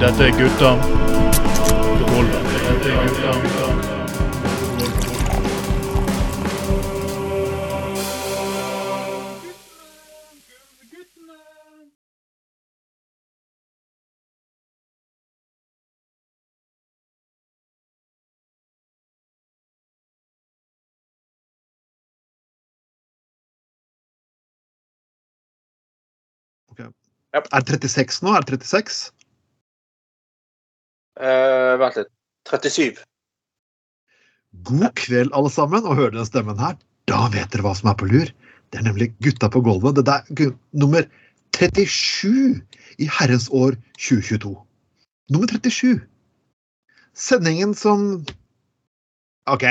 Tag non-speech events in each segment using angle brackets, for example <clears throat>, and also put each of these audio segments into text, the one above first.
Dette er gutta. Dette er gutta på gulvet. Er det 36 nå? Er det 36? Eh, vent litt. 37. God kveld, alle sammen, og hører den stemmen her, da vet dere hva som er på lur. Det er nemlig Gutta på gulvet. Det er nummer 37 i herrens år 2022. Nummer 37. Sendingen som OK,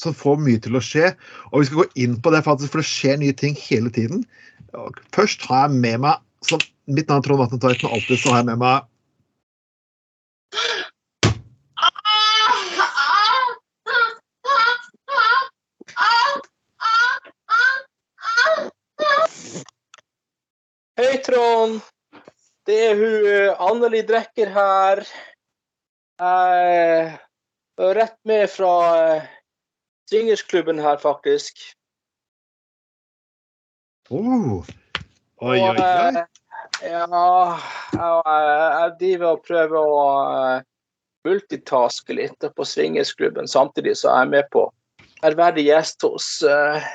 som får mye til å skje. Og vi skal gå inn på det, faktisk, for det skjer nye ting hele tiden. Først har jeg med meg som Mitt navn er Trond Vatne Tveiten, og alltid så har jeg med meg Hei, Trond. Det er hun eh, Anneli Drekker her. Jeg er rett med fra eh, swingersklubben her, faktisk. oh. Oi, oi, oi. eh, Ja, jeg, driver og prøver å eh, multitaske litt på swingersklubben, samtidig er jeg med på ærverdig gjest hos eh,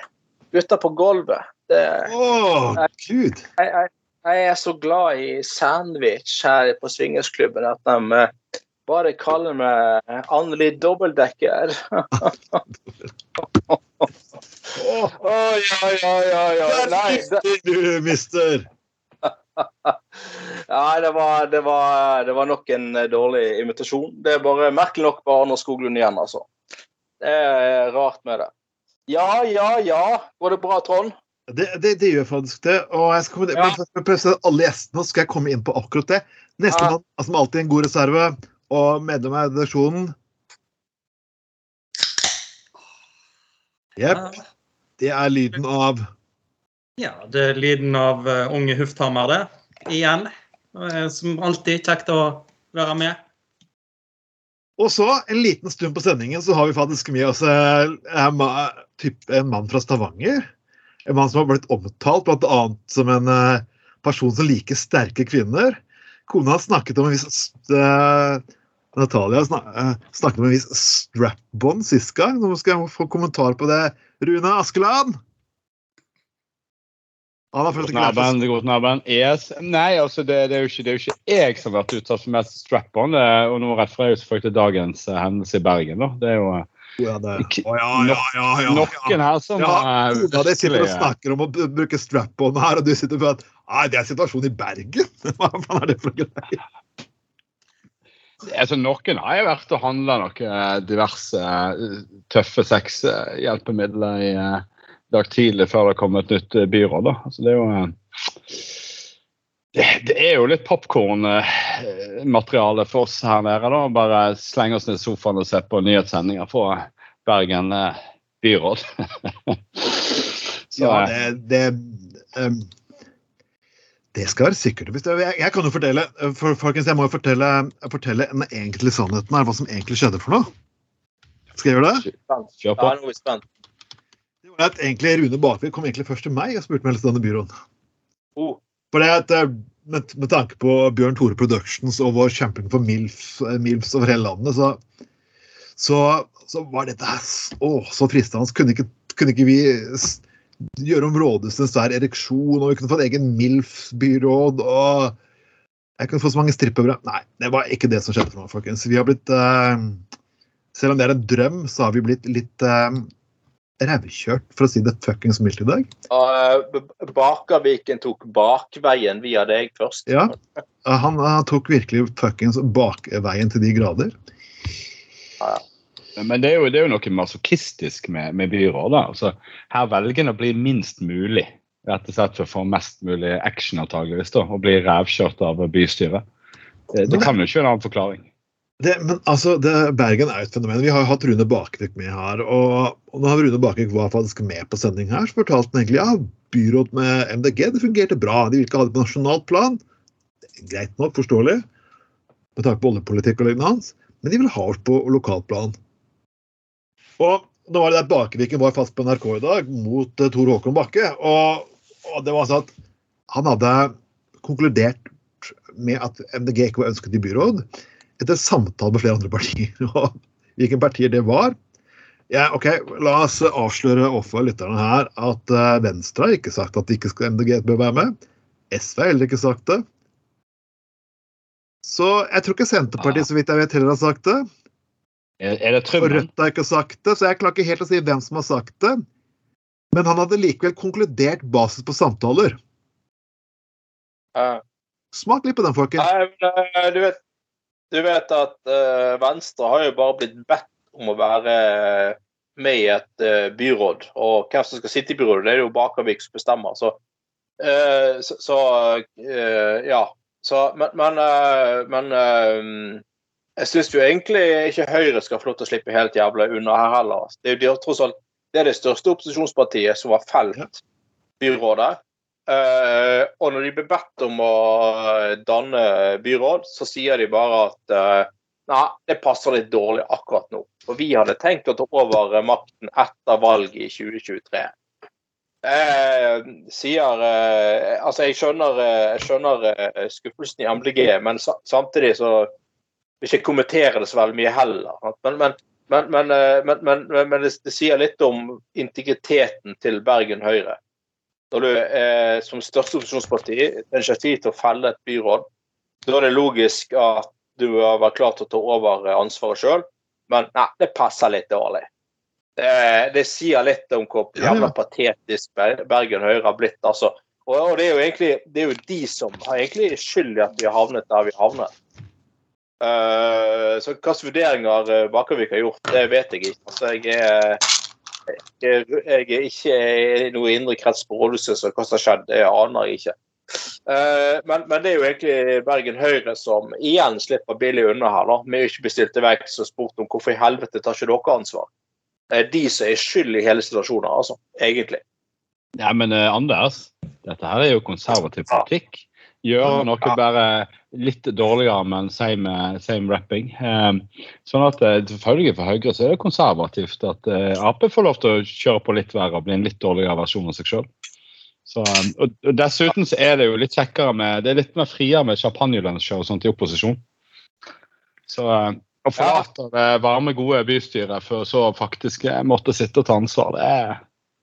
gutta på gulvet. Det, oh, jeg, jeg, jeg er så glad i sandwich her på swingersklubben at de eh, bare kaller meg Anneli Dobbeldekker. Å oh, ja, ja, ja, ja. Nei, det, er du, mister! Nei, det var, det, var, det var nok en dårlig invitasjon. Det er bare merkelig nok bare Arne Skoglund igjen, altså. Det er rart med det. Ja, ja, ja. Går det bra, Trond? Det, det, det gjør faktisk det. Og jeg skal Ja. men presisere alle gjestene, så skal jeg komme inn på akkurat det. Nestemann, Ja. som alltid en god reserve, og medlem av redaksjonen Jepp. Det er lyden av Ja, det er lyden av eh, unge Hufthammer, det. Igjen. Eh, Som alltid kjekt å være med. Og så, en liten stund på sendingen, så har vi faktisk med oss eh, en, en mann fra Stavanger. En mann som har blitt omtalt bl.a. som en eh, person som liker sterke kvinner. Kona har snakket om en viss uh, Natalia snak, uh, snakket om en viss strap-on sist gang. Nå skal jeg få kommentar på det. Rune Askeland? Han har det går. Yes. Nei, altså, det, det, er ikke, det er jo ikke jeg som har vært utsatt for mest strap-on. er- Og nå refererer jeg selvfølgelig til dagens eh, hendelse i Bergen. da. Det er jo eh, Ja, det. Ikke- ja, ja, ja, ja, ja. noen her som Ja, eh, ja, de sitter og eh, snakker om å bruke strap-on her, og du sitter på at Nei, det er situasjonen i Bergen! <laughs> Hva faen er det for greier? Altså, noen har jeg vært og handla noen eh, diverse eh, tøffe sexhjelpemidler i eh, dag tidlig før det kom et nytt eh, byråd. da. Altså, det er jo eh, det, det er jo litt popkornmateriale for oss her nede. da, Bare slenge oss ned i sofaen og se på nyhetssendinger fra Bergen eh, byråd. <laughs> Så, Ja, det, det, um, det skal være sikkert. Jeg, jeg kan jo fortelle for, folkens, jeg må jo fortelle, fortelle den egentlige sannheten her, hva som egentlig skjedde for noe. Skal jeg gjøre det? Kjør på. Ja, nå er vi spent. At egentlig Rune Bakvik kom egentlig først til meg og spurte om denne byråen. Oh. For det at, eh, med, med tanke på Bjørn Tore Productions og vår kjemping for MILF, eh, MILFs over hele landet, så, så, så var dette her å, så fristende. Kunne ikke, kunne ikke vi gjøre om rådhuset en svær ereksjon, og vi kunne fått egen MILF-byråd, og jeg kunne få så mange strippere Nei, det var ikke det som skjedde for meg, folkens. Vi har blitt uh, Selv om det er en drøm, så har vi blitt litt eh, rævkjørt, for å si det fuckings mildt i dag. Uh, Bakerviken tok bakveien via deg først. Ja. Han, han tok virkelig fuckings bakveien til de grader. Men det er jo, det er jo noe masochistisk med, med byråd. da. Altså, her velger en å bli minst mulig, rett og slett for å få mest mulig action antageligvis, da, og bli rævkjørt av bystyret. Det, det kan jo ikke være en annen forklaring. Det, men altså, det, Bergen er jo et fenomen. Vi har jo hatt Rune Bakvik med her. Og, og har Rune Bakvik var faktisk med på sending her, så fortalte han egentlig ja, byråd med MDG det fungerte bra. De ville ikke ha det på nasjonalt plan. Greit nok, forståelig. med tanke på oljepolitikk og lignende men de ville ha oss på lokalt plan. Og nå var det der Bakeviken var fast på NRK i dag mot uh, Tor Håkon Bakke. Og, og det var sånn at han hadde konkludert med at MDG ikke var ønsket i byråd etter samtale med flere andre partier. <laughs> Og hvilke partier det var ja, ok, La oss avsløre overfor lytterne her at eh, Venstre har ikke sagt at de ikke skal MDG bør være med. SV har heller ikke sagt det. Så jeg tror ikke Senterpartiet så vidt jeg vet heller har sagt det. Er, det Og Rødt har ikke sagt det, så jeg klarer ikke helt å si hvem som har sagt det. Men han hadde likevel konkludert basis på samtaler. Eh, Smak litt på den, folkens. Eh, du, vet, du vet at uh, Venstre har jo bare blitt bedt om å være med i et uh, byråd. Og hvem som skal sitte i byrådet, det er jo Bakervik som bestemmer. Så, uh, så, så ja. Så, men men, men jeg syns jo egentlig ikke Høyre skal få lov til å slippe helt jævla unna her heller. Det er jo de- tross alt det er det største opposisjonspartiet som har felt byrådet. Eh, og når de blir bedt om å danne byråd, så sier de bare at uh, nei, det passer litt dårlig akkurat nå. For vi hadde tenkt å ta over makten etter valget i 2023. Uh, sier eh, Altså, jeg skjønner, eh, jeg skjønner eh, skuffelsen i MDG, men sa samtidig så vil ikke kommentere det så veldig mye heller. Eh, men, men, men, men det, det sier litt om integriteten til Bergen Høyre når du eh, som største opposisjonsparti initiativ til å felle et byråd, da er det logisk at du har vært klar til å ta over ansvaret sjøl, men nei, det passer litt dårlig. Det, det sier litt om hvor jævla patetisk Bergen Høyre har blitt. altså. Og, og det er jo egentlig det er jo de som har egentlig skyld i at vi har havnet der vi har havnet. Uh, så hvilke vurderinger eh, Bakervik har gjort, det vet jeg ikke. Altså, jeg er jeg, er ikke i noe indre krets på rådhuset, så hva som har skjedd, det aner jeg ikke. Eh, men, men det er jo egentlig Bergen Høyre som igjen slipper billig unna her, da, Vi å ikke bestilt stilt til vekk og spurt om hvorfor i helvete tar ikke dere ansvar. Det er de som er skyld i hele situasjonen, altså. Egentlig. Ja, men eh, Anders, dette her er jo konservativ politikk. Gjøre noe bare litt dårligere, men same, same rapping. Eh, sånn at eh, selvfølgelig for Høyre så er det konservativt at eh, Ap får lov til å kjøre på litt verre og bli en litt dårligere versjon av seg sjøl. Og, og dessuten så er det jo litt kjekkere med Det er litt mer friere med champagnelunsjer og sånt i opposisjon. Så eh, å forlate det varme, gode bystyret for så faktisk eh, måtte sitte og ta ansvar, det er,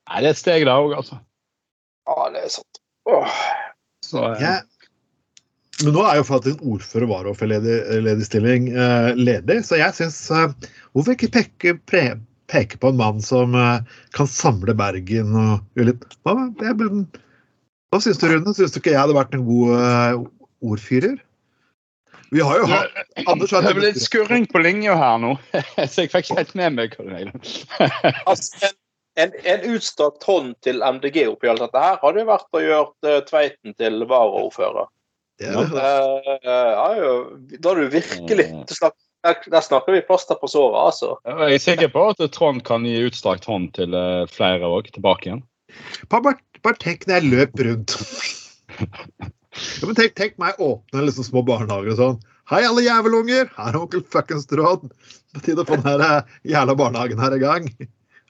nei, det er et steg det òg, altså. Ja, det er sant. Åh. Så, eh, Jeg- Men nå er jo faktisk en ordfører og ledig stilling eh, ledig, så jeg syns eh, Hvorfor ikke peke, pre, peke på en mann som eh, kan samle Bergen og gjøre litt Hva, jeg, hva syns du, Rune? Syns du ikke jeg hadde vært en god eh, ordfyrer? Vi har jo hatt Anders har Det ble litt skurring på linja her nå, <laughs> så jeg fikk ikke helt med meg hva <laughs> det. Altså, en, en, en utstrakt hånd til MDG oppi alt dette her hadde jo vært å gjøre eh, Tveiten til varaordfører. Det er det. Eh, ja, da har du virkelig du der, der snakker vi plaster på såret, altså. Jeg er sikker på at Trond kan gi utstrakt hånd til eh, flere òg, tilbake igjen. Bare, tenk når jeg løp rundt. Ja, men tenk, tenk meg åpne liksom små barnehager og sånn. Hei, alle jævelunger! Her er onkel fuckings Trond. På tide å få den her eh, jævla barnehagen her i gang.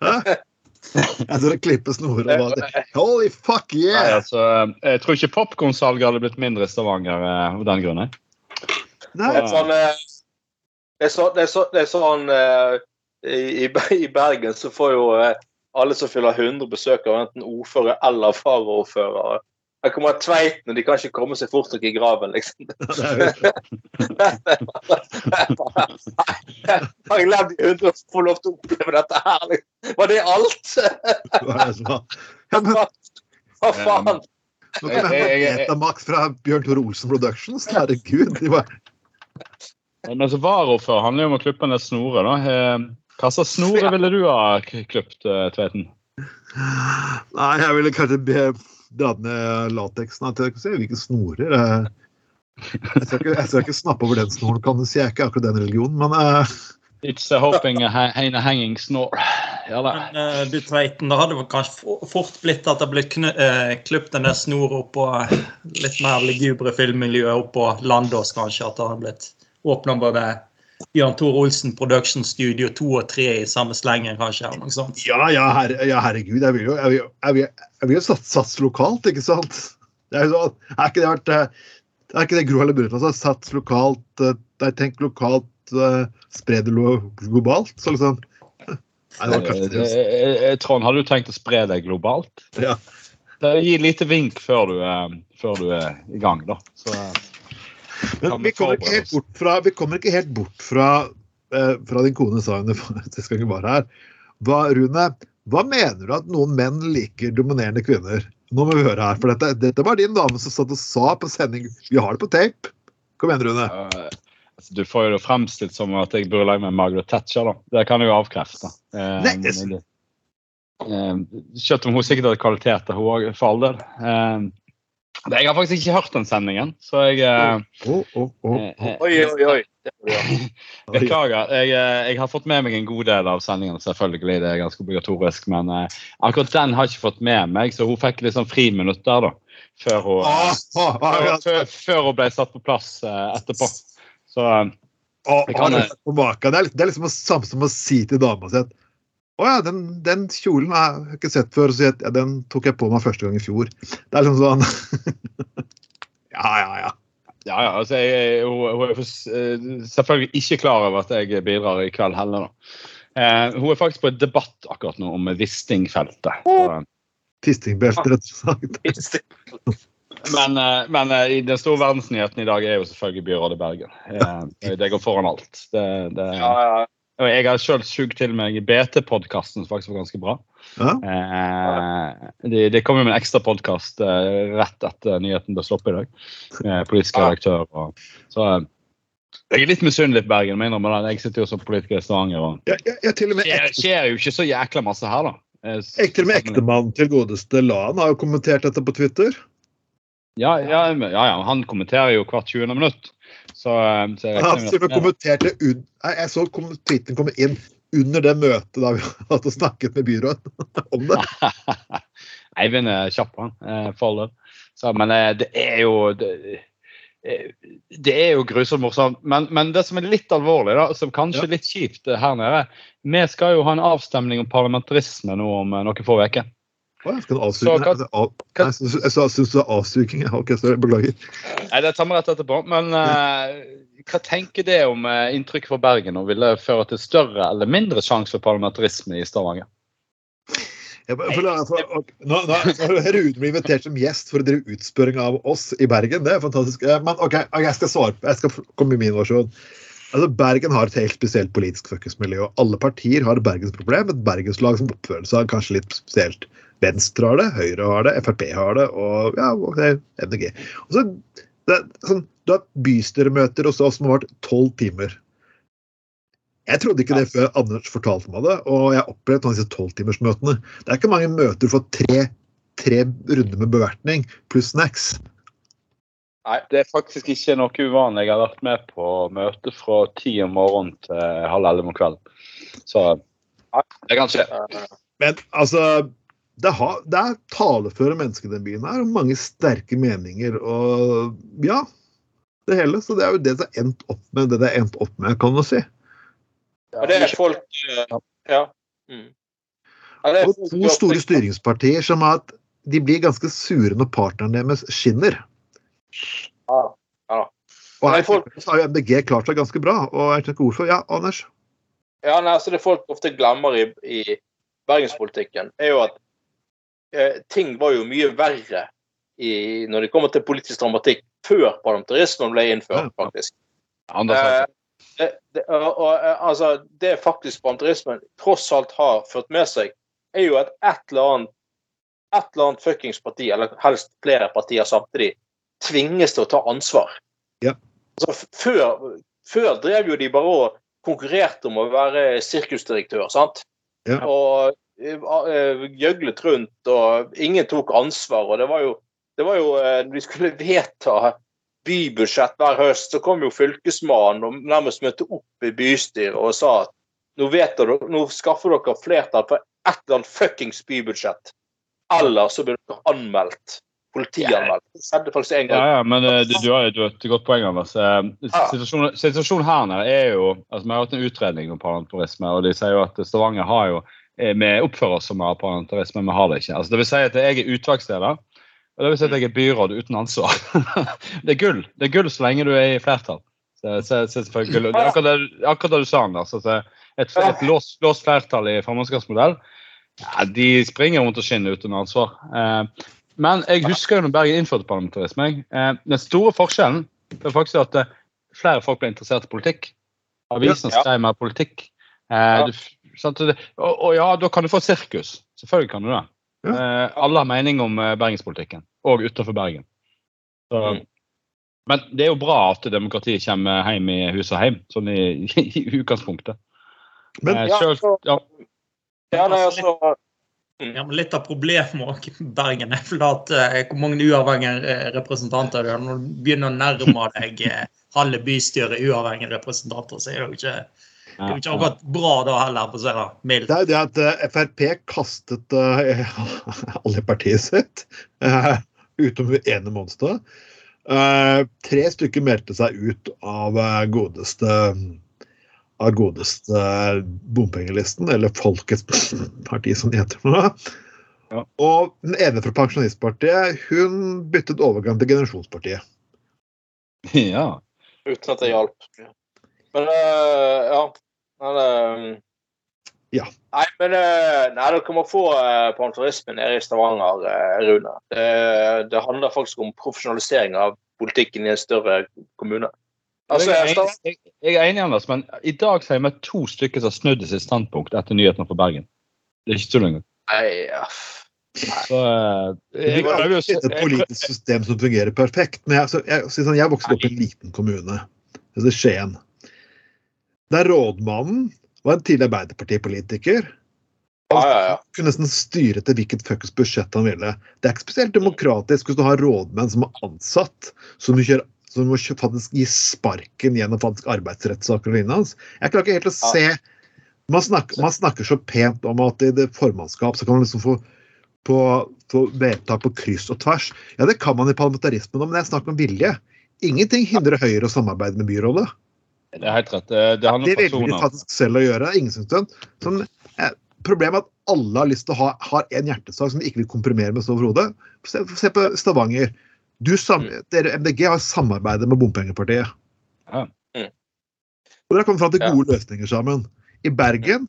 Hæ? <laughs> Tror det klippes snorer og bare Holy fuck Nei, yeah! altså, jeg tror ikke popkornsalget hadde blitt mindre i Stavanger eh, av den grunn. Det er sånn, eh, det er så, det er så, det er sånn eh, i, I <laughs> Bergen så får jo alle som fyller 100 besøk av enten ordfører eller varaordfører. Her kommer Tveiten, og de kan ikke komme seg fort nok i graven, liksom. <laughs> <laughs> Har jeg levd i 100 år får lov til å oppleve dette her? liksom? Var det alt? <laughs> hva faen? Nå kan jeg hente Max fra Bjørn Tore Olsen Productions. Herregud. De var, Men altså, Varaordfører handler jo om å klippe ned snorer. da. Eh, Hva slags snore ville du ha klippet, eh, Tveiten? nei, jeg ville kanskje be dratt ned lateksen. Jeg ser hvilke snorer. eh. Jeg skal, ikke, jeg skal ikke snappe over den snoren, kan du si. Jeg er ikke akkurat den religionen, men uh... It's a hoping a hanging snore. Ja da. Men uh, du Tveiten, da hadde det kanskje fort blitt at det ble eh, klippet en del snor oppå litt mer lugubre filmmiljø oppå Landås, kanskje. At det hadde blitt åpna både Bjørn Tor Olsen Production Studio 2 og 3 i samme slengen, kanskje. eller noe sånt. Ja, ja, her, ja herregud. Jeg vil jo, jeg vil, jo- jeg vil, jeg vil jo satse, sats lokalt, ikke sant? Det er, jo sånn, er ikke det vært eh, Er ikke det Gro Harlem Brundtland sa? Sats lokalt, eh, nei, tenk lokalt, eh, spre det globalt? Så liksom Nei, Trond, har du tenkt å spre deg globalt? Ja. Gi et lite vink før du, før du er i gang, da. Så, Men vi kommer ikke helt bort fra, vi kommer ikke helt bort fra, eh, fra din kone sa hun sist gang hun var her. Hva, Rune, hva mener du at noen menn liker dominerende kvinner? Nå må vi høre her, for dette, dette var din dame som satt og sa på sending Vi har det på tape. Kom igjen, Rune. Uh, altså, du får jo det fremstilt som at jeg burde lage med Margaret Thatcher, da. Det kan jeg jo avkrefte. Uh, Nei, jeg... men eh, Selv om hun sikkert hadde kvaliteter, hun òg, for all del. Eh, det- jeg har faktisk ikke hørt den sendingen, så jeg oh, oh, oh, eh, eh, Oi, oi, oi. Vi <laughs> gjøre. Beklager. Jeg, eh, jeg har fått med meg en god del av sendingen, selvfølgelig. Det er ganske obligatorisk. Men eh, akkurat den har jeg ikke fått med meg, så hun fikk litt sånn friminutt der, da. Før hun, før, før hun ble satt på plass eh, etterpå. Så eh, kan- det er. Det er, litt- det er liksom det samme som å si til dama si at å ja, den, den kjolen har jeg ikke sett før. Så jeg, ja, den tok jeg på meg første gang i fjor. Det er liksom sånn <laughs> Ja, ja, ja. ja, ja, altså jeg, hun, er eh, selvfølgelig ikke klar over at jeg bidrar i kveld heller, da. Eh, hun er faktisk på et debatt akkurat nå om Wisting-feltet. Så, Fistingbelte, rett og slett. Men, eh, men eh, den store verdensnyheten i dag er jo selvfølgelig byrådet Bergen. Eh, Det går foran alt. Det, det, Ja, ja. Og jeg har sjøl sugd til meg BT-podkasten, som faktisk var ganske bra. Ja. Eh, det, de kom jo med en ekstra podkast eh, rett etter nyheten ble sluppet i dag. Eh, politisk redaktør. Og, så eh, jeg er litt misunnelig på Bergen. Men det. Jeg sitter jo som politiker i Stavanger. og Jeg, jeg, jeg til og med Det skjer, skjer jo ikke så jækla masse her, da. Eh, Jeg, til og med ektemannen til godeste Lan har jo kommentert dette på Twitter. Ja, ja, ja, ja, han kommenterer jo hvert 20. minutt. Så, eh, så jeg Han jeg regner til og med med at- kommentert det un Nei, Jeg så kom, tweeten komme inn under det møtet da vi <laughs> hadde snakket med byrådet <laughs> om det. Eivind er kjapp, han. eh, For all. Så, men eh, det er jo det, det er jo grusomt morsomt. Men, men det som er litt alvorlig, da, som kanskje er litt kjipt her nede Vi skal jo ha en avstemning om parlamentarisme nå om noen få uker. Å, jeg skal av- nei, syns- jeg syns det er sorry, beklager. Nei, Det tar vi rett etterpå. Men uh, hva tenker det om uh, inntrykk fra Bergen? og Vil det føre til større eller mindre sjanse for parlamentarisme i Stavanger? Jeg, bare- for, for, nå, nå, har Rune blitt invitert som gjest for å drive utspørring av oss i Bergen. Det er fantastisk. Eh, Men OK, ok, jeg skal svare på, jeg skal komme med min versjon. Altså, Bergen har et helt spesielt politisk fuckings-miljø. og Alle partier har et bergensproblem. Et bergenslag som oppfører seg kanskje litt spesielt. Venstre har det, Høyre har det, Frp har det, og ja, MDG. Og så, det, sånn, du har bystyremøter hos oss som har vært tolv timer. Jeg trodde ikke det før Anders fortalte meg det, og jeg opplevde disse tolvtimersmøtene. Det er ikke mange møter for tre, tre runder med bevertning pluss snacks. Nei. Det er faktisk ikke noe uvanlig. Jeg har vært med på møte fra ti om morgenen til halv elleve om kvelden. Så nei, det kan skje. Men altså det, har, det er taleføre mennesker i den byen her, og mange sterke meninger. Og ja, det hele. Så det er jo det det har endt opp med, det det har endt opp med, kan man si. Ja, det er folk Ja. Mm. Ja, det er Og to store styringspartier som at de blir ganske sure når partneren deres skinner. Ja. da Og her folk- har jo MDG klart seg ganske bra. Og jeg tenker hvorfor. Ja, Anders? Ja, nei, altså Det folk ofte glemmer i, i bergenspolitikken, er jo at eh, ting var jo mye verre i, når det kommer til politisk dramatikk før parlamentarismen ble innført, faktisk. Ja, Eh, det, det, og, og, eh, altså, det faktisk parlamentarismen tross alt har ført med seg, er jo at et eller annet et eller annet fuckings parti, eller helst flere partier samtidig, tvinges til å ta ansvar. Ja. Altså, før, før drev jo de bare og konkurrerte om å være sirkusdirektør, sant? Ja. Og eh, eh, gjøglet rundt, og ingen tok ansvar. Og det var jo, det var jo eh, Når de skulle vedta bybudsjett hver høst, så kom jo fylkesmannen og nærmest møtte opp i bystyret og sa at nå, vet dere, nå skaffer dere flertall for et eller annet fuckings bybudsjett. Eller så blir dere anmeldt politianmeldt. Det skjedde faktisk en Ja, gang. ja, men eh, du, du har jo et godt poeng, Anders. Eh, Situasjonen, situasjonen her nede er jo altså Vi har hatt en utredning om parlamentarisme, og de sier jo at Stavanger har jo eh, Vi oppfører oss som vi har parlamentarisme, men vi har det ikke. Altså, det vil si at jeg er utvalgsleder, og det vil si at jeg er byråd uten ansvar. <laughs> det er gull Det er gull så lenge du er i flertall. Så, så, så gull. det akkurat det, akkurat det du sa, Anders. Altså, et et låst, låst flertall i formannskapsmodell ja, de springer rundt og skinner uten ansvar. Eh, men jeg husker jo når Bergen innførte parlamentarisme. Eh, den store forskjellen er faktisk at eh, flere folk ble interessert i politikk. Avisene Ja. skrev mer politikk. Eh, Ja. du, sant, og, og, ja, da kan du få sirkus. Selvfølgelig kan du det. Ja. alle har mening om bergenspolitikken, og utenfor Bergen. Så, Mm. Men det er jo bra at demokratiet kommer hjem i hus og hjem, sånn i, <laughs> i utgangspunktet. Men Eh, Ja, selv- så- ja, Ja, nei, altså, Ja, men Litt av problemet med Bergen er vel at uh, hvor mange uavhengige eh, representanter du har. Når du begynner å nærme deg eh, halve bystyret uavhengige representanter, så er det jo ikke, det er jo ikke akkurat bra da heller, på seg da, det. Det er jo det at uh, Frp kastet <laughs> alle partiet sitt, uh, utom ene monsteret. Eh, tre stykker meldte seg ut av godeste av godeste bompengelisten, eller Folkets parti, som det heter nå. Ja. Og den ene fra Pensjonistpartiet hun byttet overgang til Generasjonspartiet. ja. uten at det hjalp. Men eh, ja. Men, eh, Ja. Nei, men eh, nei, dere må få uh, parlamentarisme nede i Stavanger, Rune. Det, det handler faktisk om profesjonalisering av politikken i en større kommune. Altså, jeg, er enig- jeg, jeg er enig, Anders, men i dag har jeg møtt to stykker som har snudd i sitt standpunkt etter nyhetene fra Bergen. Det er ikke tull engang. nei, ja. Så eh, Vi jeg prøver ikke et politisk system som fungerer perfekt. Men jeg, så jeg, så sånn, jeg vokste opp i en liten kommune. Det er Skien. Der rådmannen var en tidligere Arbeiderpartipolitiker. Ja, ja, ja. Kunne nesten styre til hvilket fuckings budsjett han ville. Det er ikke spesielt demokratisk hvis du har rådmenn som er ansatt, som, du kjører, som må faktisk gi sparken gjennom faktisk arbeidsrettssaker og lignende. Jeg klarer ikke helt å se man snakker, man snakker så pent om at i det formannskap så kan man liksom få på, på vedtak på kryss og tvers. Ja, det kan man i parlamentarismen, men det er snakk om vilje. Ingenting hindrer Høyre å samarbeide med byrådet. Det er helt rett. Det, det handler Det om velger de faktisk selv å gjøre. Ingen syns. Sånn, eh, problemet er at alle har lyst til å ha har en hjertesak som de ikke vil komprimere med så overhodet. Se, se på Stavanger. Du, sam, dere MDG har samarbeidet med Bompengepartiet. Ja. Mm. Og dere har kommet fram til Ja. gode løsninger sammen. I Bergen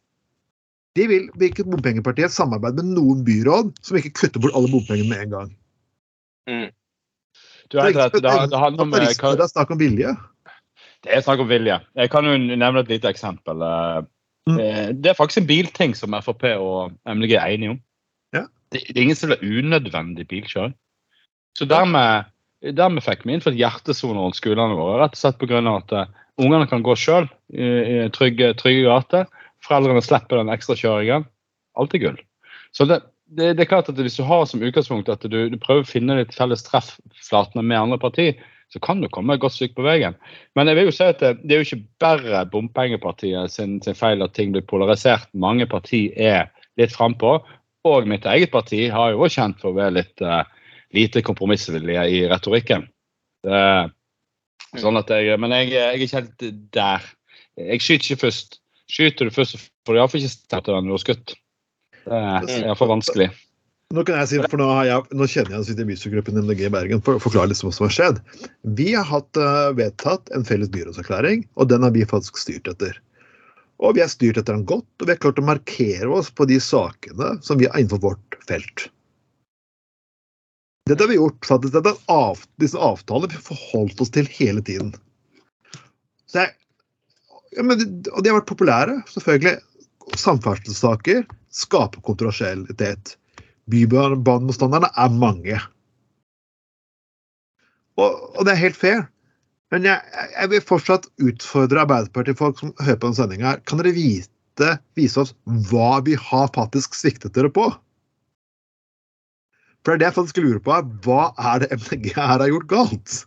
de vil hvilket bompengepartiet samarbeide med noen byråd som ikke kutter bort alle bompengene med en gang. Mm. Du har rett. Det, det handler om kan... Det er snakk om vilje. Det er snakk om vilje. Jeg kan jo nevne et lite eksempel. Eh, Mm. eh, Det er faktisk en bilting som Frp og MDG er enige om. Ja. Det, det er ingen som vil ha unødvendig bilkjøring. Så dermed, dermed fikk vi innført hjertesoner rundt skolene våre. Rett og slett pga. at eh, ungene kan gå sjøl i, trygge, trygge gater. Foreldrene slipper den ekstrakjøringen. Alt er gull. Så det, det, det er klart at Hvis du har som utgangspunkt at du, du prøver å finne litt felles treffflatene med andre partier, så kan du komme et godt stykke på veien. Men jeg vil jo si at det, det er jo ikke bare bompengepartiet sin, sin feil at ting blir polarisert. Mange partier er litt frampå. Og mitt eget parti har jo vært kjent for å være litt eh, lite kompromissvillige i retorikken. Det, sånn at jeg, men jeg, jeg er ikke helt der. Jeg skyter ikke først. Skyter du først, så får du iallfall ikke stemt den du har skutt. Det er iallfall vanskelig. Nå kan jeg si, for nå, har jeg, nå kjenner jeg i bystyregruppen i MDG i Bergen for å forklare litt hva som har skjedd. Vi har hatt uh, vedtatt en felles byrådserklæring, og den har vi faktisk styrt etter. Og vi har styrt etter den godt, og vi har klart å markere oss på de sakene som vi har innenfor vårt felt. Dette har vi gjort, faktisk. Dette av, disse avtalene vi har forholdt oss til hele tiden. Så jeg, ja, men, og de har vært populære, selvfølgelig. Samferdselssaker skaper kontroversialitet. Bybanemotstanderne er mange. Og, og det er helt fair. Men jeg, jeg vil fortsatt utfordre Arbeiderpartiet-folk som hører på denne sendinga. Kan dere vite, vise oss hva vi har faktisk sviktet dere på? For det er det jeg faktisk lurer på. er, Hva er det MDG her har gjort galt?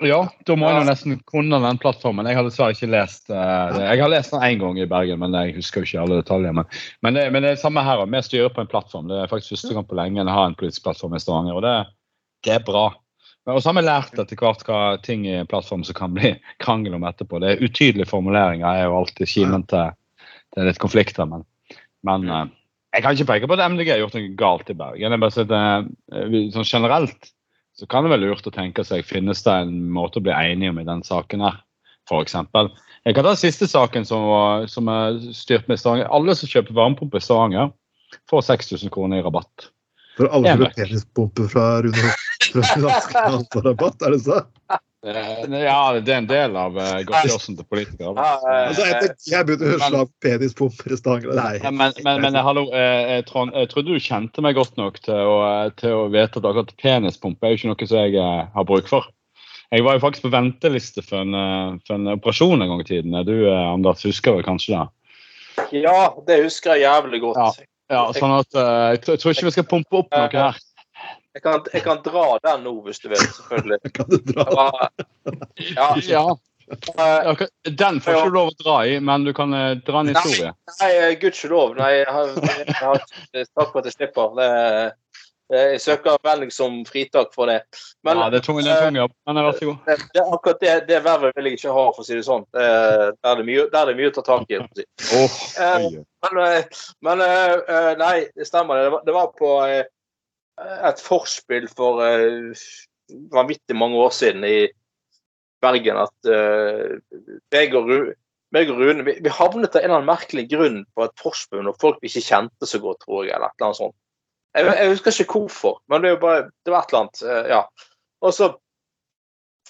Ja, da må jeg jo nesten kunne den plattformen. Jeg har dessverre ikke lest uh, det. Jeg har lest den én gang i Bergen, men jeg husker jo ikke alle detaljer. Men, men, det, men det er det samme her. Vi styrer på en plattform. Det er faktisk første gang på lenge å har en politisk plattform i Stavanger, og det, det er bra. Og så har vi lært etter hvert hva ting i plattform som kan bli <laughs> krangel om etterpå. Det er Utydelige formuleringer er jo alltid kimen til, til litt konflikter, men, men eh, jeg kan ikke peke på at MDG har gjort noe galt i Bergen. Jeg bare sier eh, sånn generelt så kan det være lurt å tenke seg finnes det en måte å bli enige om i den saken her, f.eks. Jeg kan ta siste saken som, var, som er styrt med Stavanger. Alle som kjøper varmepumpe i Stavanger, får 6000 kroner i rabatt. For alle som vet. har penispumper fra Rune Askeland <laughs> på rabatt, er det så? Ja, det er en del av uh, godtgjørelsen til politikere. Ja, eh, Altså, jeg, jeg begynte å høre av penispumper i Stavanger. Nei. Men, men, men hallo, eh, eh, Trond, jeg trodde du kjente meg godt nok til å, til å vite at akkurat penispumpe er jo ikke noe som jeg har bruk for. Jeg var jo faktisk på venteliste for en, for en operasjon en gang i tiden. Du, Anders, husker vel kanskje det? ja, det husker jeg jævlig godt. Ja, sånn at Jeg tror jeg tror ikke vi skal pumpe opp noe her. Jeg kan, jeg kan dra den nå, hvis du vil. Selvfølgelig. <laughs> Kan du dra? Ja, Ja, eh, Den får ikke du lov å dra i, men du kan eh, dra en historie. Nei, nei gudskjelov. Nei, jeg har, jeg har takk for at jeg slipper. Det, eh, jeg søker veldig som fritak for det. Men Ja, det er tung, det er tung jobb, men vær så god. det, det, akkurat det, det vervet vil jeg ikke ha, for å si det sånn. Der, er det mye, er det mye å ta tak i. for å si. Oi. Men, eh, men eh, eh, nei, det stemmer. Det var, det var på eh, et forspill for uh, vanvittig mange år siden i Bergen at uh, meg og Rune, meg og Rune vi, vi havnet av en eller annen merkelig grunn på et forspill når folk vi ikke kjente så godt, tror jeg. eller et eller annet sånt. Jeg, jeg husker ikke hvorfor, men det, var bare, det var et eller annet. Uh, ja. Og så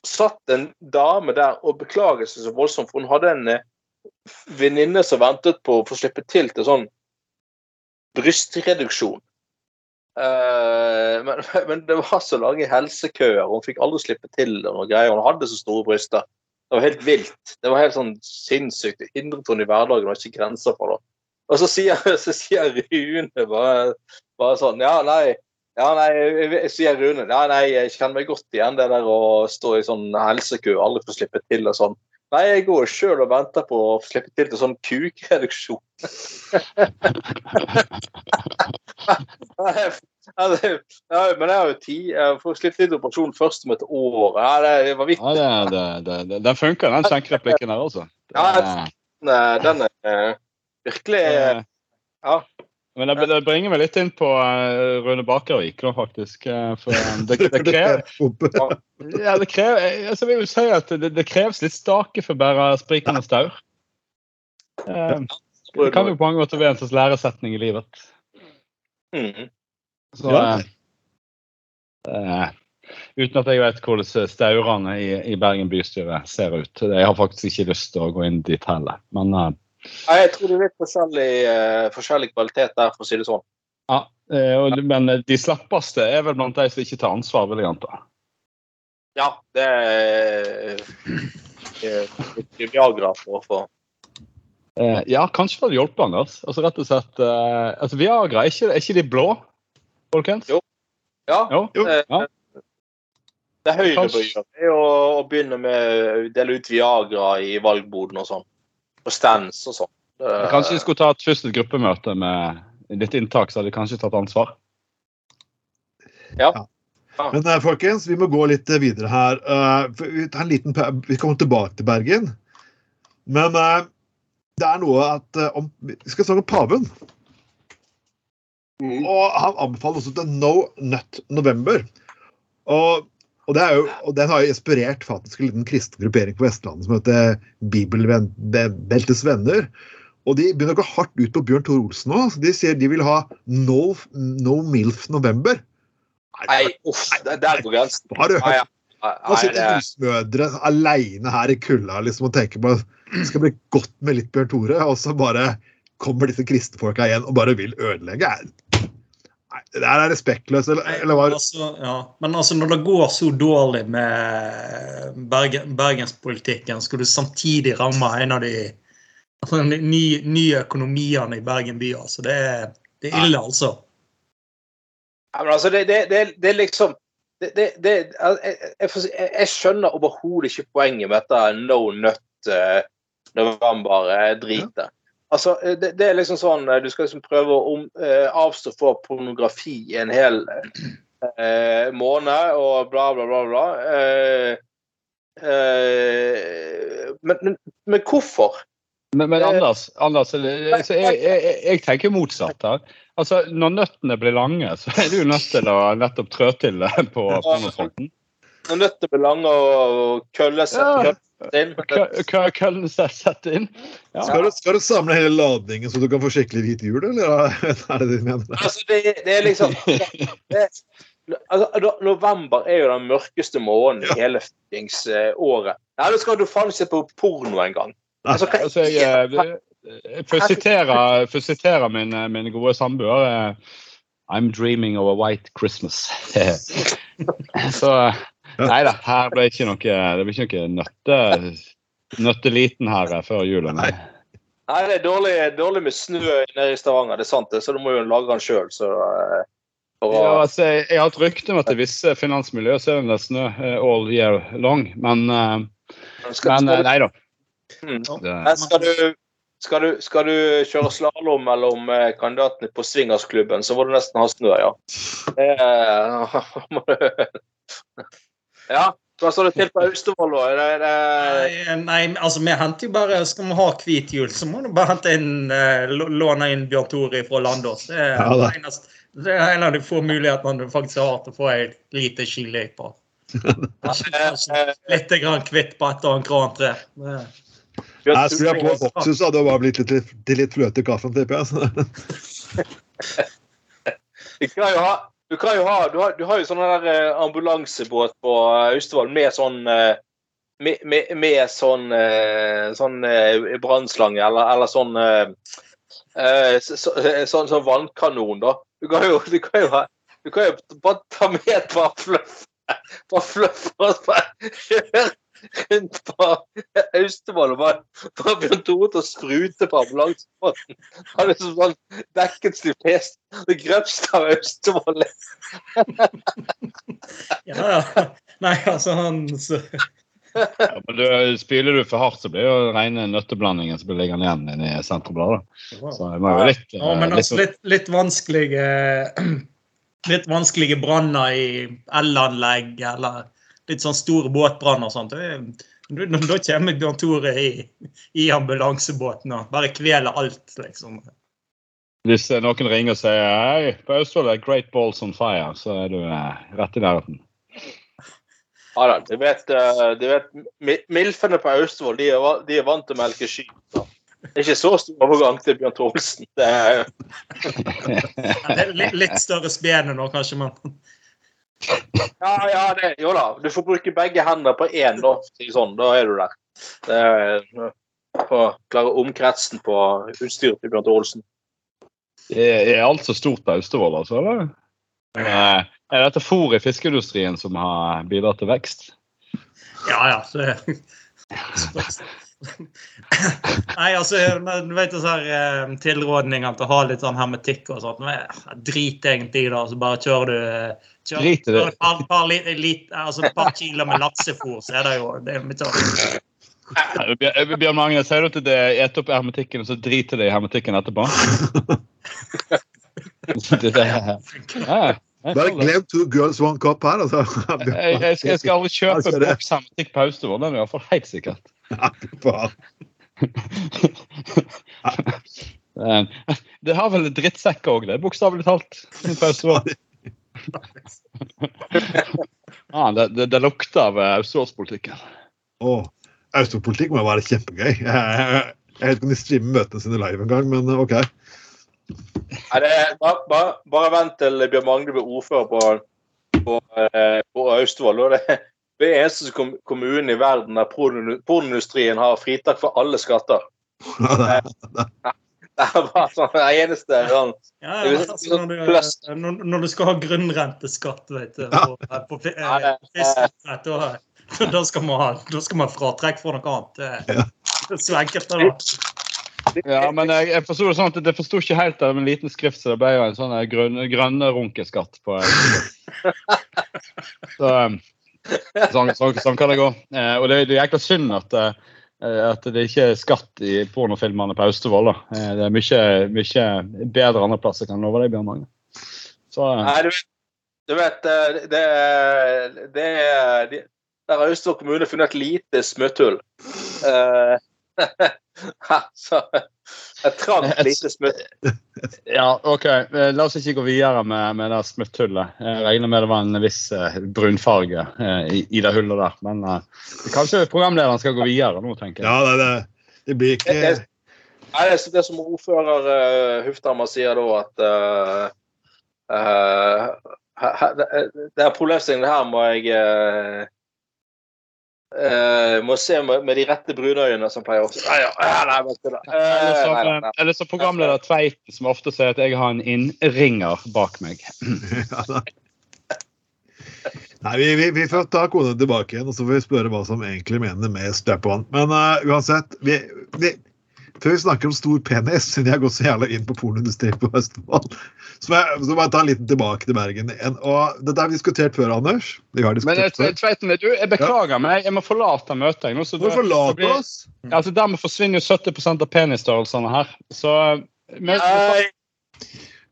satt en dame der og beklaget seg så voldsomt, for hun hadde en venninne som ventet på å få slippe til til sånn brystreduksjon. Eh, men, <laughs> men det var så lange helsekøer, hun fikk aldri slippe til og noe greier. Hun hadde så store bryster. Det var helt vilt. Det var helt sånn sinnssykt. Det hindret henne i hverdagen, og ikke grenser for det. Og så sier, <laughs> så sier Rune bare, bare sånn Ja, nei. Ja, nei, sier Rune. Ja, nei, jeg kjenner meg godt igjen det der å stå i sånn helsekø og aldri få slippe til og sånn. Nei, jeg går sjøl og venter på å slippe til til sånn kukreduksjon. <laughs> Ja, det- ja, men jeg har jo tid. Jeg får slitt til operasjon først om et år. Ja, det, det var vittig. Ja, det, det, det, det, den funker, den skjenkereplikken der, altså. Ja, Den, den er eh, virkelig Ja. Men det, det bringer meg litt inn på eh, Rune Bakervik, da, faktisk. eh, For det, det <laughs> krever Ja, det krever, altså, jeg vil si at det, det kreves litt stake for å bære sprikende staur. Det kan jo på mange måter være en slags læresetning i livet. Mhm. Så, Ja. eh, uten at jeg vet hvordan staurene i, i Bergen bystyre ser ut. Jeg har faktisk ikke lyst til å gå inn dit heller. Men eh, Ja, jeg tror det er litt forskjellig, eh, forskjellig kvalitet der, for å si det sånn. ja, eh, og, men de slappeste er vel blant de som ikke tar ansvar, vil jeg anta. Ja, det er eh, litt Viagra for å få Eh, ja, kanskje det hadde hjulpet, Anders. Altså rett og slett eh, altså Viagra, er ikke, er ikke de blå, folkens? Jo. Ja. Jo. Jo. eh, Ja. Det er er å, å begynne med å dele ut Viagra i valgboden og sånn. Og stands og sånn. Eh, Kanskje de skulle tatt først et gruppemøte med litt inntak, så hadde de kanskje tatt ansvar. Ja. Men eh, folkens, vi må gå litt eh, videre her. Eh, vi, tar en liten, vi kommer tilbake til Bergen. Men det er noe at om, Vi skal snakke om paven. Mhm. Og han anbefaler også til No Nut November. Og, og, det er jo, og den har jo inspirert faktisk en liten kristen gruppering på Vestlandet som heter Bibelbeltets venner. Og de begynner å gå hardt ut på Bjørn Tor Olsen nå. så De sier de vil ha No, no Milf November. Nei, uff, det er på grensen. Har du hørt. Nå sitter husmødre aleine her i kulda liksom, og tenker på det skal bli godt med litt Bjørn Tore, og så bare kommer disse kristenfolka igjen og bare vil ødelegge. Det her er respektløst, eller, eller hva? Altså, ja. Men altså, når det går så dårlig med Bergen, bergenspolitikken, skal du samtidig ramme en av de altså, de nye, nye økonomiene i Bergen by. Altså. Det, det er ille, altså. Ja, men altså, det, det, det, det er liksom det, det, det jeg, jeg, får jeg, jeg skjønner overhodet ikke poenget med dette no nut eh, november-dritet. Altså, eh, det, det er liksom sånn eh, Du skal liksom prøve å om, eh, avstå fra pornografi i en hel eh, måned og bla, bla, bla. bla. Eh, eh, men, men, men hvorfor? Men, men Anders, Anders jeg, jeg, jeg, jeg, tenker motsatt her. Altså, Når nøttene blir lange, så er du nødt til å nettopp trå til på pornofronten. Når nøttene blir lange og kølle setter, Ja. kølle inn. Kø- kø- Køllen set- sette inn. Ja. Skal, du, skal du samle hele ladningen så du kan få skikkelig hvit jul, eller <laughs> er det det du mener? Altså, det, det er liksom det, altså, November er jo den mørkeste måneden i hele eh, året. Ja, da skal du faen se på porno engang. Altså, hva Altså, jeg, for å sitere, får sitere min, eh, min gode samboer. eh, I'm dreaming of a white Christmas. <laughs> Så nei da, her ble ikke noe, det ble ikke noe nøtte, nøtteliten her eh, før jul. nei. Nei, det er dårlig, dårlig med snø nede i Stavanger, det er sant det, så du må jo lage den sjøl. Så eh, Ja, altså, jeg, jeg har et rykte om at i visse finansmiljøer så er det snø eh, all year long, men, eh, skal, men skal, nei da. Mm. Det, Men skal, du, skal, du, skal du kjøre slalåm mellom kandidatene på swingersklubben, så må du nesten ha snø, ja. Det, eh, <laughs> må du- ja. Hva står det til på Austevoll, da? Det, det, Nei, nei, altså vi henter jo bare Skal vi ha hvit jul, så må du bare hente inn eh, låne inn Bjørn Tore fra Landås. Det er, Ja, det eneste- det er en av de få mulighetene du faktisk har til å få ei lite skiløype. Kanskje, kanskje litt grann kvitt på et og annet grantre. Jeg skulle ha på boksen, så hadde det bare blitt litt, litt, til litt fløte i kaffen, tipper jeg. <laughs> Vi skal jo ha, du kan jo ha, du har, du har jo sånn ambulansebåt på eh, Austevoll med sånn eh, med, med, med sånn, sånn brannslange eller, eller sånn så, så, eh, sånn, sånn vannkanon, da. Du kan jo, du kan jo, du kan jo bare ta med et par fluff <laughs> Bare fluff og bare kjøre rundt på Austevoll og bare bare begynte å sprute på ambulansebåten. Han liksom sånn dekket de fleste det grøpste av Austevoll. <laughs> Ja, ja. Nei, altså han så, ja, men du, spyler du for hardt, så blir det jo rene nøtteblandingen som blir liggende igjen inne i Senterbladet. Så det må jo litt, Ja, men eh, litt altså litt, litt vanskelige <clears throat> Litt vanskelige branner i elanlegg eller litt sånn store båtbrann og sånt. Da da kommer Bjørn Tore i, i ambulansebåten og bare kveler alt, liksom. Hvis noen ringer og sier hei, på Østfold er Great Balls on Fire, så er du eh, rett i nærheten. Ja da, du vet, eh, du vet Milfene på Austevoll de, de er vant til å melke sky. så Det er ikke så stor overgang til Bjørn Trolsen. Det er, <laughs> Ja, det er litt, litt større spene nå, kanskje, men ja, ja, det, jo da. Du får bruke begge hender på én, da. si Sånn, da er du der. Det er, på å klare omkretsen på utstyret til Bjørn Olsen. Er, er alt så stort på Austevoll, altså? eller? Eh, Er dette fôr i fiskeindustrien som har bidratt til vekst? Ja, ja. Så, <laughs> <laughs> Nei, altså, du vet disse her eh, tilrådningene til å ha litt sånn hermetikk og sånt. Men, eh, Drit egentlig i det, så bare kjører du eh, kjører, Driter du? et par, par, lit, lit, altså par kilo med laksefôr, så er det jo det er mitt. Bjørn Magne, sier du at det et opp hermetikken, og så driter det i hermetikken etterpå? <laughs> det, det, ja, Bare glem two girls, one cup her. Altså. jeg, jeg, jeg skal aldri kjøpe Altså, boks hermetikk på Austevoll, den er iallfall helt sikkert. Eh, Det har vel drittsekker òg, det, bokstavelig talt. ah, det, det, det lukter av eh, Austevollspolitikken. Åh, Autopolitikk må jo være kjempegøy. Jeg, jeg, jeg vet ikke om de streamer møtene sine live engang, men OK. Nei, det bare, bare, bare vent til Bjørn Magne blir ordfører på, på, eh, på Austevoll. Det, det er eneste kom, kommunen i verden der porno- pornoindustrien har fritak for alle skatter. <laughs> Det er bare sånn, det eneste sånn, Ja, ja, er altså, når, du, når, du skal ha grunnrenteskatt vet du, på, på, på eh, det- da, <laughs> da skal man ha da skal man fratrekk for noe annet. Det, Ja. er så enkelt. det da. Ja, men jeg, jeg forsto det sånn at det forsto ikke helt av en liten skrift, så det ble jo en sånn grønn, grønne runkeskatt på <laughs> Så um, sånn, sånn, sånn kan det gå. Eh, og det, det er jækla synd at, eh, at det ikke er skatt i pornofilmene på Austevoll. Eh, det er mye, mye bedre andre plasser, kan jeg love deg, Bjørn Magne. Så eh, Nei, du du vet eh, det, er- det er de- Der har Austevoll kommune funnet et lite smutthull. Eh, <laughs> så Et trangt lite smutt. <laughs> ja, OK. Eh, La oss ikke gå videre med, med det smutthullet. Jeg regner med det var en viss eh, brunfarge eh, i, i det hullet der. Men kanskje programlederen skal gå videre nå, tenker jeg. Ja, det, det, det blir ikke Det- det, det som ordfører uh, Hufthammer sier da, at uh, uh, her- her- det- det er problemstillingen her må jeg uh, må se med, med de rette brunøyene, som pleier å. Nei, ja, ja, nei, som, nei, nei, eh, nei. eller som programleder Tveiten, som ofte sier at jeg har en innringer bak meg. <laughs> Nei, vi, vi, vi får ta koden tilbake igjen, og så får vi spørre hva som egentlig mener med strap-on. Men uh, uansett, vi, vi, før vi snakker om stor penis, siden jeg har gått så jævla inn på pornoindustrien på Østfold, så må jeg, så må jeg ta en liten tilbake til Bergen igjen. Og dette har vi diskutert før, Anders. Vi har Men jeg, diskutert. Tveiten, du, jeg beklager, men jeg, jeg må forlate møtet. nå, så Du forlate oss! Ja, altså Dermed forsvinner jo 70% av penisstørrelsene her. Så men,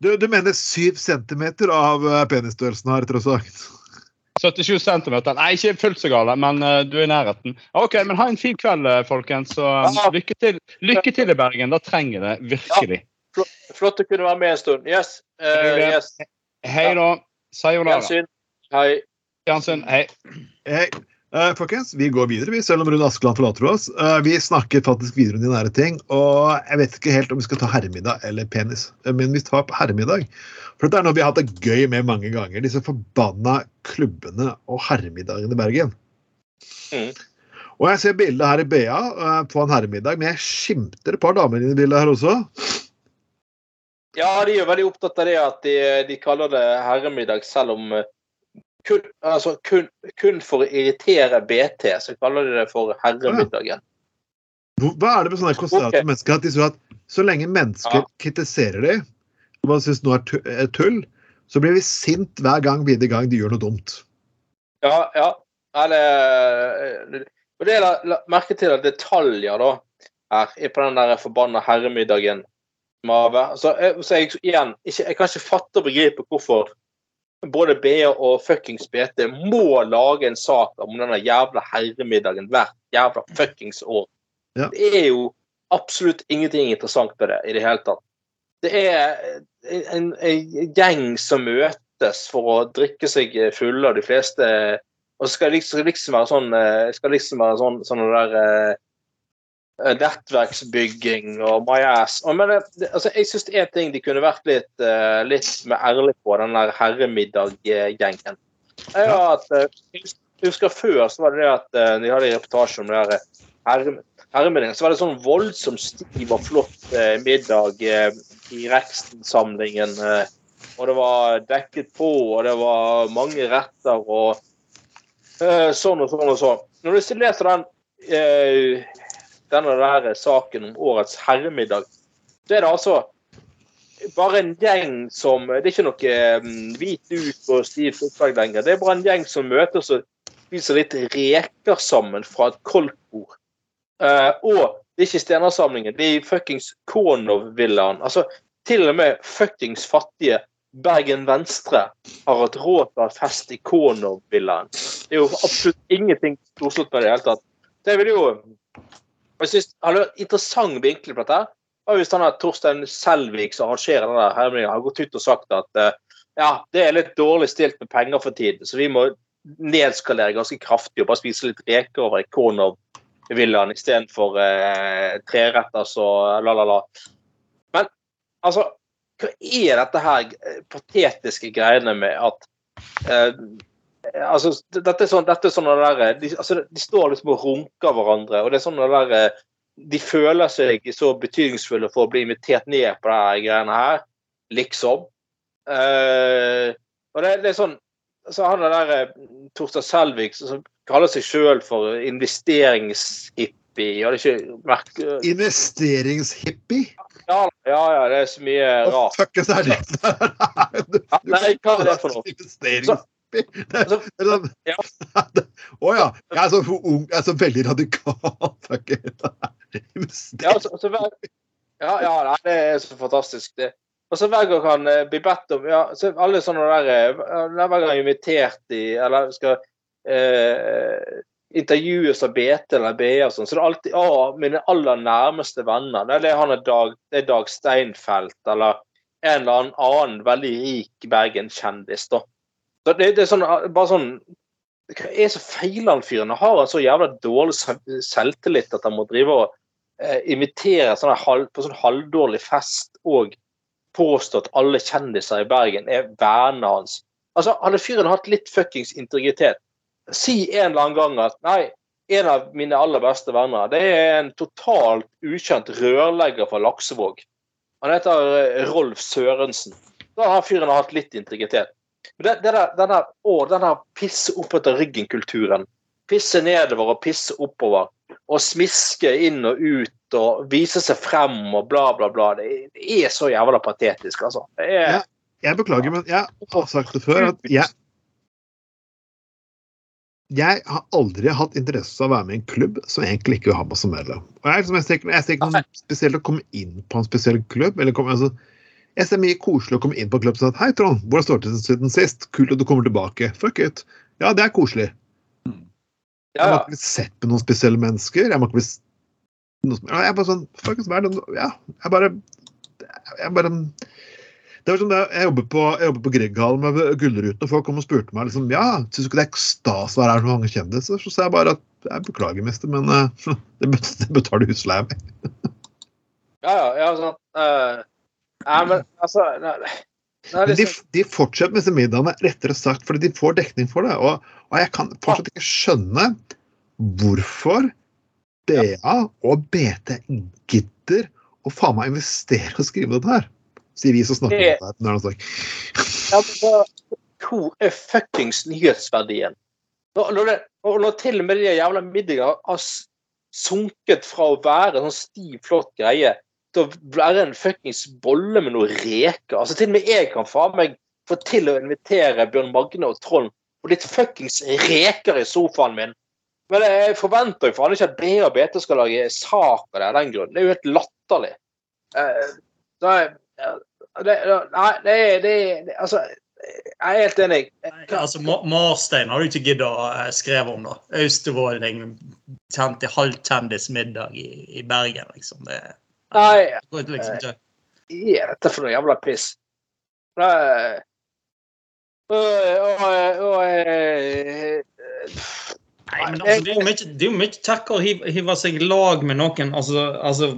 Du, du mener syv centimeter av eh, penisstørrelsen her, tross sagt. 77 cm. Nei, ikke fullt så gale, men uh, du er i nærheten. OK, men ha en fin kveld, eh, folkens. Så um, lykke til, lykke til i Bergen. Da trenger det virkelig. flott å kunne være med en stund. Yes. Uh, yes. Hei da. Sayonara. Gjensyn. Hei. Gjensyn. Hei. Hei. Eh, folkens, vi går videre, vi, selv om Rune Askeland forlater oss. Uh, vi snakker faktisk videre om de nære ting. Og jeg vet ikke helt om vi skal ta herremiddag eller penis, Eh, men vi tar herremiddag. For dette er noe vi har hatt det gøy med mange ganger. Disse forbanna klubbene og herremiddagene i Bergen. Mm. Og jeg ser bildet her i BA uh, på en herremiddag, men jeg skimter et par damer inn i bildet her også. Ja, de er jo veldig opptatt av det at de, de kaller det herremiddag, selv om eh, kun, altså, kun, kun for å irritere BT, så kaller de det for herremiddagen. Hva er det med sånne konservative okay. mennesker at de tror at så lenge mennesker Ja. kritiserer dem, og man syns noe er er tull, så blir vi sint hver gang videre gang de gjør noe dumt. Ja, ja. ja det, det er la, merke til at detaljer da, her er på den der forbanna herremiddagen. Så, jeg- så jeg, igjen, ikke, jeg kan ikke fatte og begripe hvorfor både BA og fuckings BT må lage en sak om denne jævla herremiddagen hvert jævla fuckings år. Ja. Det er jo absolutt ingenting interessant med det i det hele tatt. Det er en, en gjeng som møtes for å drikke seg fulle, og de fleste Og så skal det liksom, liksom være sånn eh, skal liksom være sånn, sånn der eh, nettverksbygging og my ass. Men det, det, altså, jeg syns én ting de kunne vært litt, uh, litt mer ærlig på, den der herremiddag-gjengen. er eh, Jeg jeg husker før så var det det at uh, de hadde en reportasje om det der eh, herremiddagen. Så var det sånn voldsomt stiv og flott uh, middag eh, i Reksten-samlingen. Eh, og det var dekket på, og det var mange retter og eh, sånn og sånn og sånn. Når du leser den eh, denne der saken om årets herremiddag, så er det altså bare en gjeng som Det er ikke noe mm, hvit duk og stivt opplegg lenger. Det er bare en gjeng som møtes og spiser litt reker sammen fra et koldtbord. Uh, og det er ikke Stenersamlingen, det er fuckings Kornov-villaen. Altså, til og med fuckings fattige Bergen Venstre har hatt råd til å ha fest i Kornov-villaen. Det er jo absolutt ingenting storslått med det i det hele tatt. Det vil jo jeg synes, har vært interessant vinkel på dette. var hvis han Torstein Selvik som arrangerer denne hermingen, har gått ut og sagt at eh, ja, det er litt dårlig stilt med penger for tiden, så vi må nedskalere ganske kraftig og bare spise litt reker over i Konov-villaen istedenfor eh, treretters og la, la, la. Men altså, hva er dette her eh, patetiske greiene med at eh, altså, dette er sånn, dette er sånn der, de, altså, de står liksom og runker hverandre, og det er sånn der eh, De føler seg så betydningsfulle for å bli invitert ned på de greiene her, liksom. Uh, og det, det er sånn så han der Torstad Torstein Selvik som kaller seg sjøl for investeringshippie. Investeringshippie? Ja, ja, ja, det er så mye Hva rart. fuckings er det? Nei, hva er det for noe? Investeringshippie? Det Altså, sånn- Ja. <laughs> Å ja. Jeg er så ung, jeg er så veldig radikal. <laughs> Ja, altså, altså, hver, ja, ja nei, det er så fantastisk. Det. Og så hver gang han eh, blir bedt om ja, så Alle sånne der eh, Hver gang han er invitert i Eller skal eh, intervjues av BT eller BA og sånn, så det er alltid å, mine aller nærmeste venner. Det er, han er Dag, det er Dag Steinfeld eller en eller annen annen veldig rik Bergen-kjendis. da. Det, det er sånn, bare sånn Hva er så feil han fyren? Han har en så jævla dårlig selvtillit at han må drive og eh, imitere halv, på sånn halvdårlig fest og påstå at alle kjendiser i Bergen er vennene hans. Altså, Hadde fyren hatt litt fuckings integritet, si en eller annen gang at nei, en av mine aller beste venner det er en totalt ukjent rørlegger fra Laksevåg. Han heter eh, Rolf Sørensen. Da har fyren hatt litt integritet. Men det, det der, den der, å, denne pisse opp etter ryggen-kulturen. Pisse nedover og pisse oppover. Og smiske inn og ut og vise seg frem og bla, bla, bla. Det er, så jævla patetisk, altså. Det er, Ja. Jeg beklager, men jeg har sagt det før at jeg jeg har aldri hatt interesse av å være med i en klubb som egentlig ikke vil ha meg som medlem. Og jeg, liksom, jeg, ikke- jeg ser ikke noe spesielt å komme inn på en spesiell klubb. Eller komme, altså, jeg ser mye koselig å komme inn på en klubb og si hei, Trond, hvordan står det til siden sist? Kult at du kommer tilbake. Fuck it. Ja, det er koselig. ja, Jeg har ikke blitt sett med noen spesielle mennesker. Jeg må ikke bli jeg er bare sånn Fuckings hva er det Ja, jeg bare Jeg bare det var sånn det, Jeg jobber på, jeg jobber på Grieghallen med Gullruten, og folk kom og spurte meg liksom, ja, syns du ikke det er stas å være her med mange kjendiser. Så sa jeg bare at jeg beklager, mister, men uh, <laughs> det, bet- det betaler husleia mi. ja, ja, ja sånn. eh, Nei, men altså nei, nei, Men de, liksom, de fortsetter med disse middagene, rettere sagt, fordi de får dekning for det. Og, og jeg kan fortsatt ikke skjønne hvorfor BA og BT gidder å faen meg investere og skrive dette her. Sier vi som snakker om det. her, ja, men Hvor er fuckings nyhetsverdien? Når, når, det, og når til og med de jævla middagene har sunket fra å være en sånn stiv, flott greie til å være en fuckings bolle med noen reker. Altså Til og med jeg kan faen meg få til å invitere Bjørn Magne og Trond på litt fuckings reker i sofaen min. Men jeg forventer jo faen ikke at BH og BT skal lage sak av det av den grunn. Det er jo helt latterlig. Uh, nei, det, Nei, det det, det, Altså, jeg er helt enig. Altså, Marstein har du ikke giddet å eh, skrive om, da. Austevolding kjent i halvkjendismiddag i, i Bergen, liksom. Det Nei, går liksom ikke. hva er dette for noe jævla piss? Nei. Og, Nei, men altså, det er jo mye, det er jo mye kjekkere å hive, hive seg i lag med noen. Altså, altså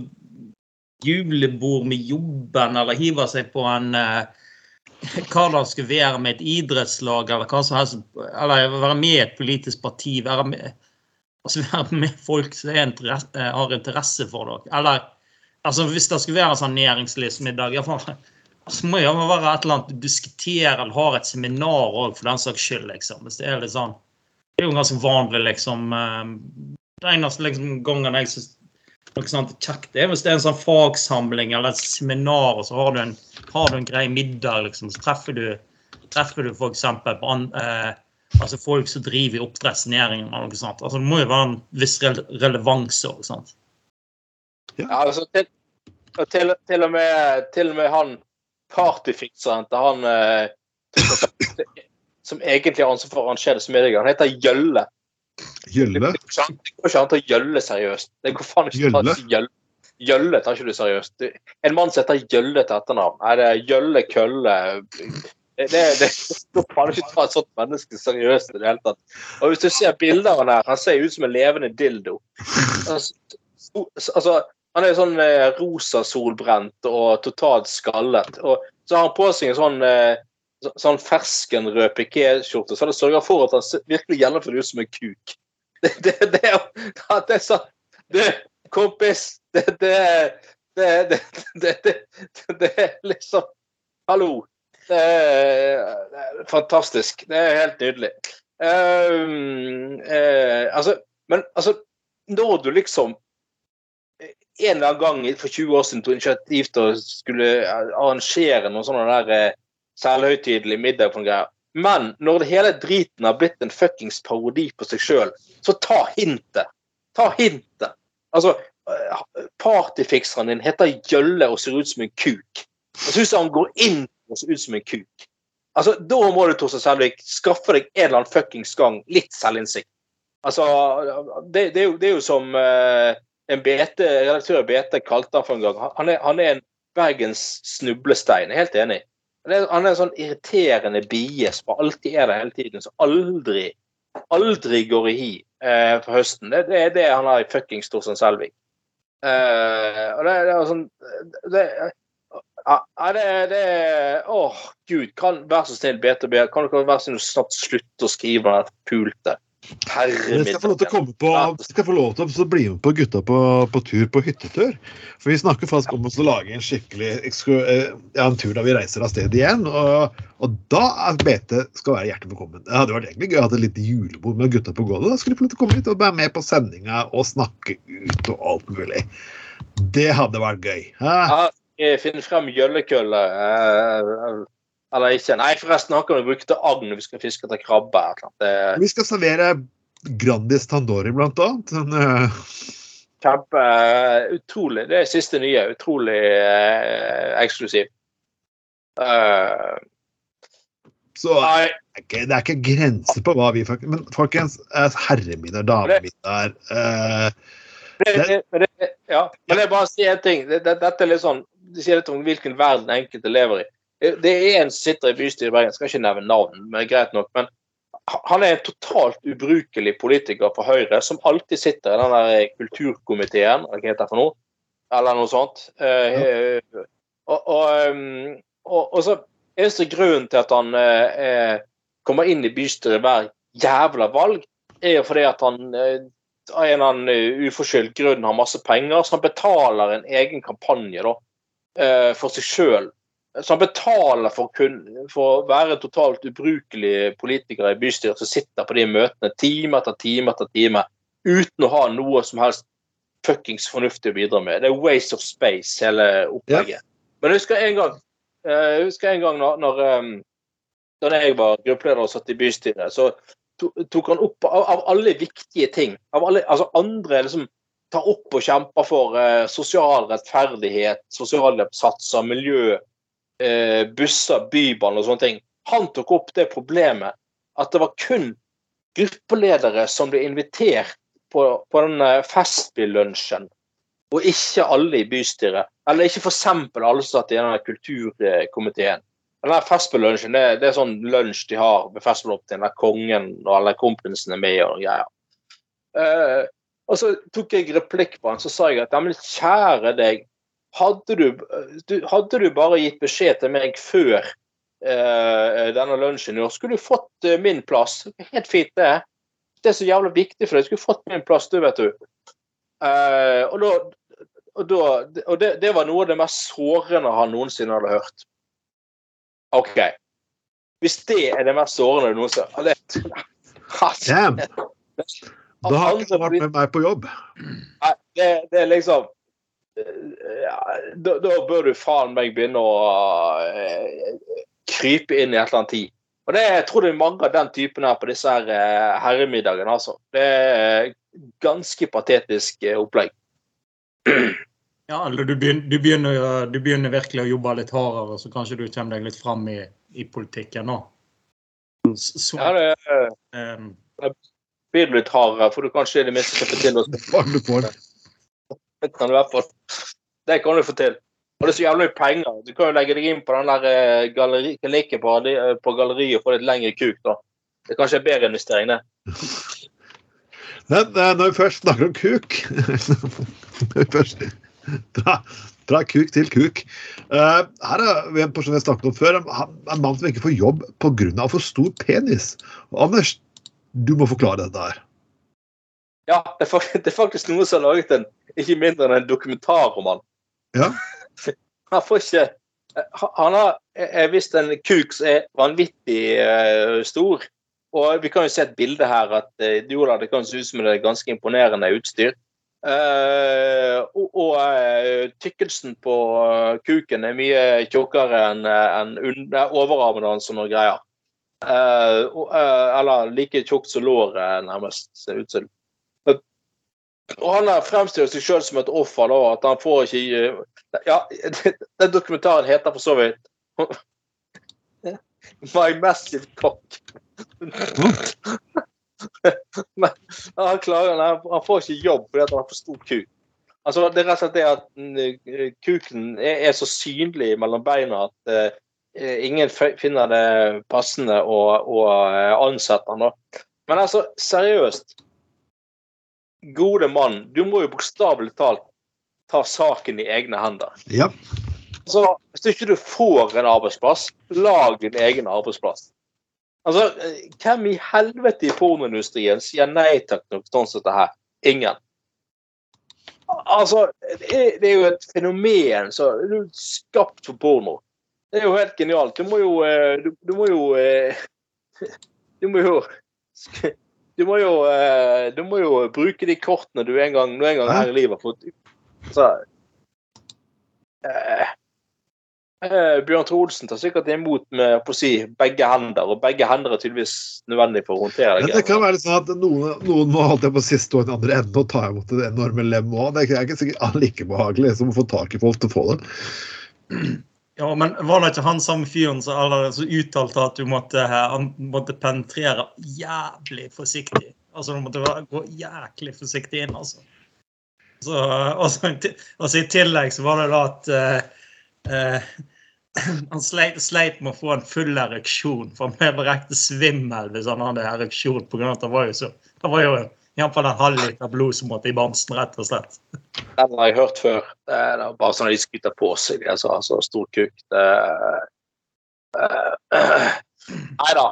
julebord med jobben, eller hive seg på en uh, Hva det skulle være med et idrettslag, eller hva som helst. Eller være med i et politisk parti. Være med, altså være med folk som er interesse, har interesse for dere. Eller altså, hvis det skulle være en sånn næringslivsmiddag så altså, må det være et eller annet du diskuterer eller har et seminar òg, for den saks skyld. liksom. Hvis det er litt sånn det er jo ganske vanlig, liksom. eh, Det eneste liksom, gangen jeg syns noe sånt kjekt, er hvis det er en sånn fagsamling eller et seminar, og så har du en, har du en grei middag, liksom. Så treffer du, treffer du f.eks. på an, eh, altså folk som driver i oppdrettsnæringen eller noe sånt. Altså, det må jo være en viss rele relevans òg, sant. Ja, altså, til, til, til, og med, til og med han partyfikseren til han eh, <laughs> som egentlig har ansvar for å arrangere disse middagene, han heter Gjølle. Det Gjølle? det går ikke an å ta Gjølle seriøst. Det går faen ikke Gjølle? Gjølle. Gjølle tar ikke du seriøst. En mann som heter Gjølle til etternavn. Er det Gjølle Kølle Det, det, det, det går faen ikke ta et sånt menneske seriøst i det hele tatt. Og hvis du ser bilder av han her, han ser ut som en levende dildo. Altså, altså han er sånn eh, rosa solbrent og totalt skallet. Og så har han på seg en sånn eh, så- sånn ferskenrød pikéskjorte, så det sørger for at han virkelig gjennomfører ut som en kuk. <laughs> Det, det, det, er det er sånn Du, Kompis, det det, det, det, det, det, det er liksom Hallo. Det er, det er fantastisk. Det er helt nydelig. Um, eh, altså, men altså, når du liksom en eller annen gang for 20 år siden tok initiativ til å skulle arrangere noen sånne der eh, selvhøytidelig middag for noen greier. Men når det hele driten har blitt en fuckings parodi på seg sjøl, så ta hintet. Ta hintet. Altså, eh, partyfikseren din heter Gjølle og ser ut som en kuk. Jeg syns han går inn og ser ut som en kuk. Altså, Da må du Torstein Selvik, skaffe deg en eller annen fuckings gang litt selvinnsikt. Altså, det, det, er, jo, det er jo som eh, en BT, redaktør i BT kalte han for en gang. Han er, han er en Bergens snublestein. Jeg er helt enig. Han er, en sånn irriterende bie som alltid er der hele tiden, som aldri, aldri går i hi eh, for høsten. Det, det er det han har i fuckings Torstein Selvik. Eh, og det, det er sånn det, ja, det, det Åh, gud. Kan, vær så snill, BTB. Kan dere være så snill snart slutte å skrive den pulte? Herre skal jeg få lov til å komme på, skal jeg få lov til å bli med på gutta på, på tur på hyttetur. For vi snakker faktisk om å lage en skikkelig eh, ja, en tur da vi reiser av sted igjen. Og, og da er BT skal være hjertelig velkommen. Det hadde vært egentlig gøy å ha et lite julebord med gutta på gulvet. Da skulle de få lov til å komme hit og være med på sendinga og snakke ut og alt mulig. Det hadde vært gøy. Hæ? Ja, jeg finner frem gjøllekølle. Eh, eller ikke. Nei, forresten, han kan vi bruke til agn når vi skal fiske etter krabbe. Det Vi skal servere Grandis Tandori, blant annet. En, eh, er kjempe eh, Utrolig. Det er siste nye. Utrolig uh, eksklusiv. Uh... så det er, ikke, det er ikke grenser på hva vi faktisk Men folkens, eh, herremiddag, damemiddag uh, det, det, men det, ja. men jeg bare sier en ting. Det, det, dette er litt sånn, Det sier litt om hvilken verden enkelte lever i. Det er en som sitter i bystyret i Bergen, skal ikke nevne navn, men greit nok. men han er en totalt ubrukelig politiker for Høyre, som alltid sitter i den der kulturkomiteen, eller hva heter det for noe? Eller noe sånt. Ja. og, og, og, og så Eneste grunnen til at han eh, kommer inn i bystyret hver jævla valg, er jo fordi at han eh, av en eller annen eh, uforskyldt grunn har masse penger, så han betaler en egen kampanje da, eh, for seg sjøl. Han betaler for, kun, for å være totalt ubrukelige politikere i bystyret som sitter på de møtene time etter time etter time uten å ha noe som helst fuckings fornuftig å bidra med. Det er waste of space, hele opplegget. Men jeg husker en gang, eh, jeg husker en gang når, når, um, da jeg var gruppeleder og satt i bystyret, så tok han opp av, av alle viktige ting. Av alle, altså andre liksom tar opp og kjemper for eh, sosial rettferdighet, sosialhjelpssatser, miljø, eh, busser, bybane og sånne ting. Han tok opp det problemet at det var kun gruppeledere som ble invitert på, på den festbylunsjen, og ikke alle i bystyret. Eller ikke f.eks. alle som satt i denne kulturkomiteen. Den der Festspillunsjen det, det er sånn lunsj de har ved festspillopptiden der kongen og alle kompisene er med og greier. Uh, og så tok jeg replikk på han, så sa jeg at kjære deg, hadde du, hadde du bare gitt beskjed til meg før eh, denne lunsjen i år, skulle du fått eh, min plass. Helt fint, det. Det er så jævla viktig for deg. Skulle fått min plass, du, vet du. Eh, og da, og, da, og det, det var noe av det mest sårende han noensinne hadde hørt. OK. Hvis det er det mest sårende du noensinne har hørt. <laughs> Damn! Da har ikke han vært med meg på jobb. Nei, det, det er liksom ja, da, da bør du faen meg begynne å uh, krype inn i et eller annet tid. Og det, Jeg tror det er mange av den typen her på disse her uh, herremiddagene. altså. Det er ganske patetisk uh, opplegg. Ja, eller du begynner, du, begynner, du begynner virkelig å jobbe litt hardere, så kanskje du kommer deg litt fram i, i politikken nå. Så, Ja, det ehm, blir du litt hardere, for du kanskje i det minste slipper til å i hvert fall. Det kan du få til. Og det er så jævlig mye penger. Du kan jo legge deg inn på den der eh, galleri, klinikken på, eh, på galleriet og få litt lengre kuk, da. Det er kanskje en bedre investering, det. <laughs> Eh, når vi først snakker om kuk <laughs> først, Fra, fra kuk til kuk. Uh, her er vi en person jeg snakket om før. En mann som ikke får jobb pga. for stor penis. Anders, du må forklare dette her. Ja, det er, <laughs> faktisk, noen som har laget en ikke mindre enn en dokumentar om. Ja. <laughs> Han får ikke Han har visst en kuk som er vanvittig uh, stor. Og vi kan jo se et bilde her at uh, jo da, det kan se ut som det er ganske imponerende utstyr. Uh, og tykkelsen på kuken er mye tjukkere enn en overarmen hans og noen greier. Eller like tjukt som låret, nærmest, ser ut som. Og han fremstiller seg sjøl som et offer, da, at han får ikke eh, Ja, <laughs> den dokumentaren heter for så vidt <laughs> My Massive Cock. <laughs> Men han, klarer, han, han får ikke jobb fordi han har for stor kuk. Altså, det er rett og slett det at mm, kuken er, er så synlig mellom beina at uh, ingen finner det passende å, å eh, ansette han. da. Men altså, seriøst. Gode mann, du må jo bokstavelig talt ta saken i egne hender. Ja. Så hvis ikke du får en arbeidsplass, lag din egen arbeidsplass. Altså, hvem i helvete i pornoindustrien sier nei takk til noe sånt som dette her? Ingen. Altså, det er, det er jo et fenomen som er skapt for porno. Det er jo helt genialt. Du må jo eh, Du, du må jo eh, <laughs> Du må jo du må jo, eh, du må jo bruke de kortene du en gang, en gang her i livet har fått. Så, eh, Bjørn Bjørn Olsen tar sikkert imot med på å si, begge hender, og begge hender er tydeligvis nødvendig for å håndtere det. det kan være sånn at noen, noen må holde på siste og den andre enden og ta imot det enorme lemmet òg. Det er ikke sikkert like behagelig som å få tak i folk til å få det. Ja, men var det ikke han samme fyren som som uttalte at du måtte, han måtte penetrere jævlig forsiktig? Altså du måtte gå jæklig forsiktig inn, altså. Så, og, så, og så I tillegg så var det da at uh, uh, <clears throat> han sleit, sleit med å få en full ereksjon, for han ble direkte svimmel hvis han hadde ereksjon. På grunn av at han var jo så han var jo iallfall en halv liter blod som måtte i bamsen, rett og slett. Den har jeg hørt før. Det er bare sånn at de skryter på seg. De er så, så stor kuk. Det, eh, <clears throat> nei da.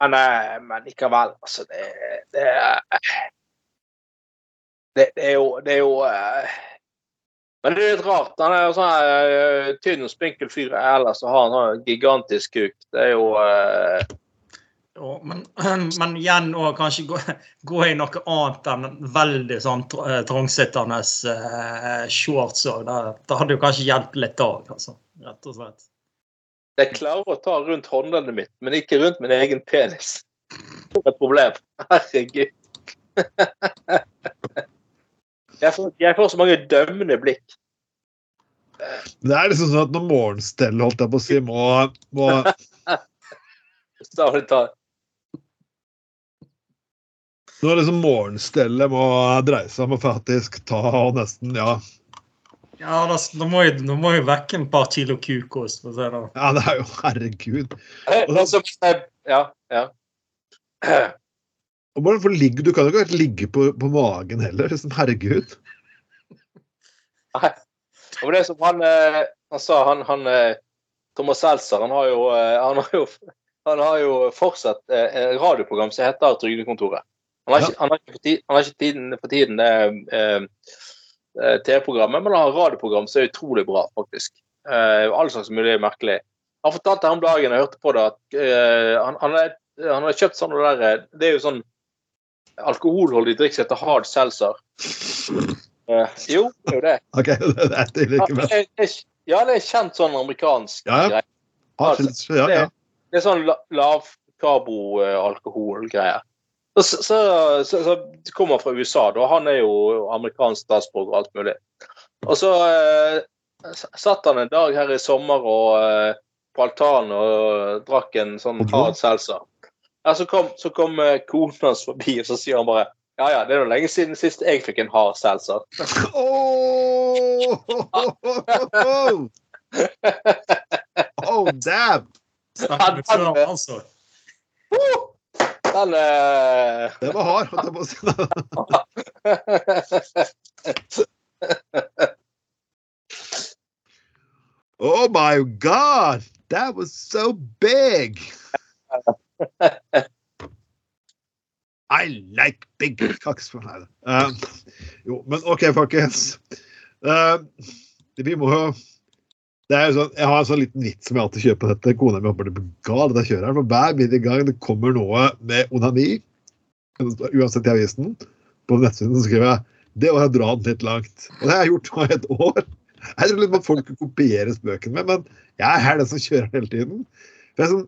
Men, eh, men likevel, altså det, det, det, det er jo, det er jo eh, Men det er litt rart. Han er jo sånn eh, tynn og spinkel fyr ellers, så har han sånn gigantisk kuk. Det er jo Ja, men, <clears throat> men igjen å kanskje gå, <laughs> gå i noe annet enn veldig sånn eh, trangsittende uh, shorts òg. Det, det hadde jo kanskje hjulpet litt òg, altså. Rett og slett. Jeg klarer å ta rundt håndleddet mitt, men ikke rundt min egen penis. <laughs> Det er et problem. Herregud. <laughs> Jeg får, jeg får så mange dømmende blikk. Det er liksom sånn at når morgenstellet holdt jeg på å si, må, må talt. Når liksom morgenstellet må dreie seg om å faktisk ta og nesten Ja, Ja, da, da, må jeg, da må jeg vekke en par kilo kukost. For å si det. ja det er jo Herregud. Det er Ja, ja. Og bare for ligge, Du kan jo ikke ligge på, på magen heller. liksom Herregud. Nei. Og det som han, eh, han sa, han, han eh, Thomas Seltzer, han har jo, eh, han har jo, han har jo fortsatt eh, et radioprogram som heter Trygdekontoret. Han har ikke, han har ikke, for, ti- har ikke tiden, for tiden det eh, eh, TV-programmet, men han har radioprogram som er utrolig bra, faktisk. Eh, all slags mulig merkelig. Han fortalte her om dagen, jeg hørte på det, at eh, han, han, er, han har kjøpt sånn der, eh, Det er jo sånn alkoholholdig drikk som heter hard seltzer. Eh, jo, det er jo det. <laughs> OK, det er det like det ja, det er kjent sånn amerikansk Ja, ja. greie. Altså, ja, ja. Det er sånn la- lavkarbo-alkoholgreier. Så, så, så, så kommer fra USA, da. Han er jo amerikansk statsborger og alt mulig. Og så eh, satt han en dag her i sommer og eh, på altanen og drakk en sånn hard seltzer. Ja, så kom, så kom eh, konen hans forbi, og så sier han bare ja, ja, det er jo lenge siden sist jeg fikk en hard seltzer. Oh, <laughs> oh, damn! Stemmer det før, altså. Den eh, Det var hard. holdt jeg på å si. Oh my god! That was so big! I like big cocks. Nei, uh, jo, men OK, folkens. Uh, vi må jo sånn, Jeg har en sånn liten vits som jeg alltid kjører på dette. Kona mi håper det blir gal. dette kjører her, for Hver bidige gang det kommer noe med onani, uansett i avisen, på nettsiden så skriver jeg det var å dra den litt langt. Og det har jeg gjort nå i et år. Jeg tror litt at folk kopierer spøken min, men jeg er den som kjører hele tiden. For jeg er sånn,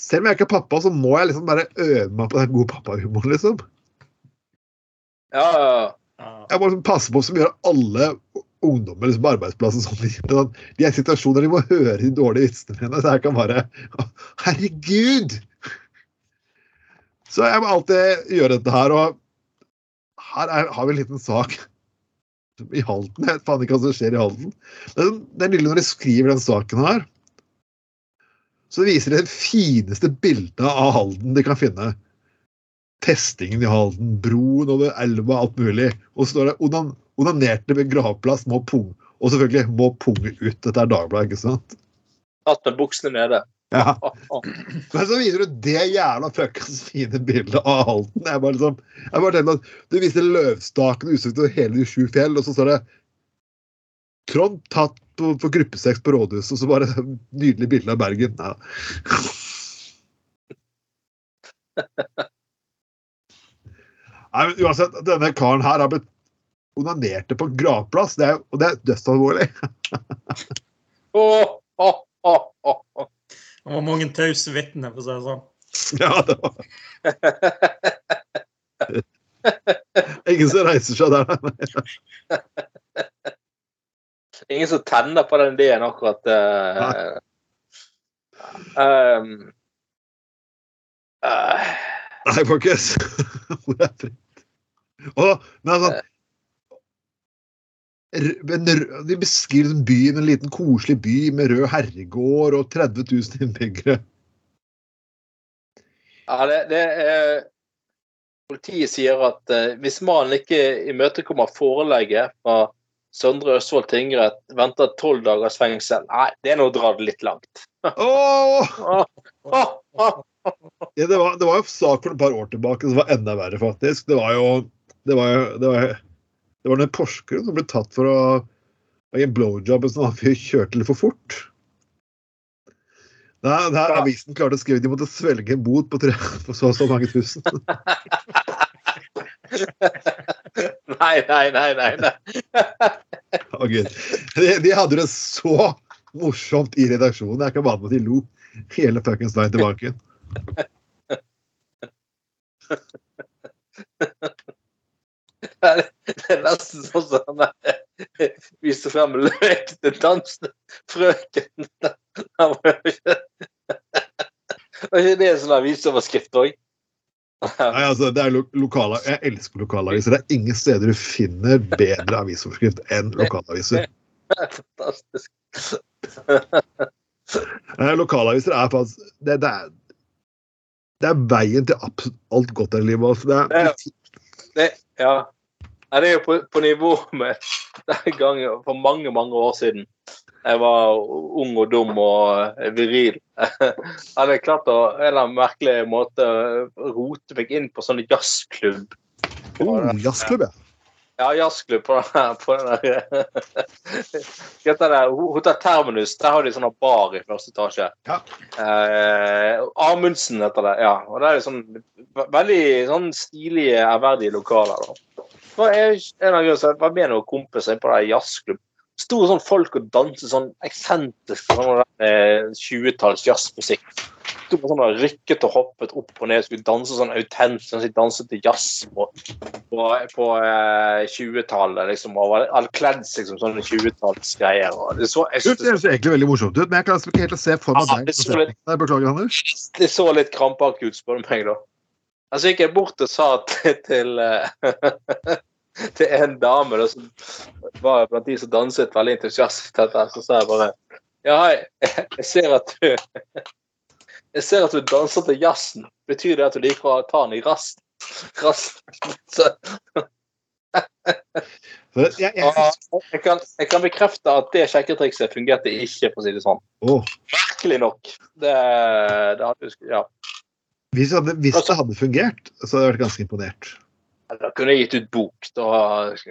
selv om jeg ikke er pappa, så må jeg liksom bare øve meg på den gode pappahumoren, liksom. Ja, ja, ja. Ja. Jeg må liksom passe på som gjør alle ungdommer liksom, på arbeidsplassen sånn. De, er i situasjoner de må høre de dårlige vitsene mine, så jeg kan bare <laughs> Herregud! Så jeg må alltid gjøre dette her, og her er, har vi en liten sak <laughs> i Halden. Jeg vet faen ikke hva som skjer i Halden. Det er lille Når de skriver den saken her, så viser de det fineste bildet av Halden de kan finne. Festingen i Halden, broen over elva, alt mulig. Og så står det 'onanerte med gravplass, må pung'. Og selvfølgelig 'må pung ut'. Dette er Dagbladet, ikke sant? Tatt med buksene nede. Ja. <laughs> Men så viser du det jævla fuckings fine bildet av Halden. Jeg bare liksom, jeg bare tenker at Du viser løvstaken utsikt over hele de sju fjell, og så står det Trond tatt på, på gruppesex på rådhuset, og så bare nydelig bilde av Bergen. Ja. <laughs> Nei, men uansett, denne karen her har blitt onanerte på gravplass, det er, og det er dødsalvorlig. oh, oh, oh, å. Det var mange tause vitner, for å si det sånn. Ja, det var Ingen som reiser seg der. nei. Ingen som tenner på den ideen akkurat. Uh, um, eh, Nei, folkens. <laughs> Hvor er fritt? Og, men r- De beskriver en byen, en liten koselig by med rød herregård og 30 000 innbyggere. ja, det, det er Politiet sier at eh, hvis mannen ikke imøtekommer forelegget fra Søndre Østfold tingrett, venter tolv dagers fengsel. Nei, det er nå å dra det litt langt. oh! Oh, oh. Ja, det, var, det var jo sak for et par år tilbake som var enda verre, faktisk. Det var jo Det var jo det var, det var den Porsgrunn som ble tatt for å å gi en blowjob en sånn fyr kjørte litt for fort. Nei, Ja. avisen klarte å skrive de måtte svelge en bot på, tre, på så og så mange tusen. <laughs> Nei, nei, nei, nei. nei. Gud. De, de hadde det så morsomt i redaksjonen. Jeg kan bare med at de lo hele fuckings veien til <laughs> banken. <laughs> Det er nesten sånn som han viser frem løk til dansende frøken. <laughs> <laughs> Det var ikke det en sånn avisoverskrift òg? Nei, altså, det er lo lokala, jeg elsker lokalaviser. Det er ingen steder du finner bedre avisoverskrift enn lokalaviser. Fantastisk. Lokalaviser er faktisk det, det, er, det er veien til alt godt her i livet. Det er, Det, ja. Nei, det er jo på, på nivå med den gangen for mange, mange år siden. Jeg var ung og dum og eh, viril. <laughs> Jeg hadde klart å en eller annen merkelig måte rote meg inn på sånn jazzklubb. oh, jazzklubb, ja. Ja, jazzklubb på den der, på den <laughs> der Hotel? Terminus. Der har de sånn bar i første etasje. Ja. Eh, Amundsen heter det. ja. Og det er sånn veldig sånn stilige, ærverdige lokaler. da. Jeg, en av grunnene, var med noen kompiser på en jazzklubb. Sto sånn folk og danset sånn eksentrisk sånn eh, 20-talls jazzmusikk. Sto på sånn og rykket og hoppet opp og ned, skulle danse sånn autentisk, sånn danset til jazz på på, på eh, 20-tallet, liksom, og var kledd seg som sånne 20-tallsgreier. og Det, så- jeg Det det, egentlig veldig morsomt ut, men jeg klarer ikke helt å se for meg Ja, deg. Beklager, Anders. <laughs> det så litt krampaktig ut, spør du meg, da. Altså, gikk jeg bort og sa til, til, eh, <laughs> til en dame da, som var blant de som danset veldig entusiastisk til dette, så sa jeg bare Ja, hei, <laughs> jeg ser at du <laughs> Jeg ser at du danser til jazzen. Betyr det at du liker å ta den i rast? Rast. Så, Jeg, jeg, jeg, kan, jeg kan bekrefte at det sjekketrikset fungerte ikke, for å si det sånn. Oh. Merkelig nok. Det, det hadde, ja. Hvis, hadde, hvis det hadde fungert, så hadde jeg vært ganske imponert. Da kunne jeg gitt ut bok. Da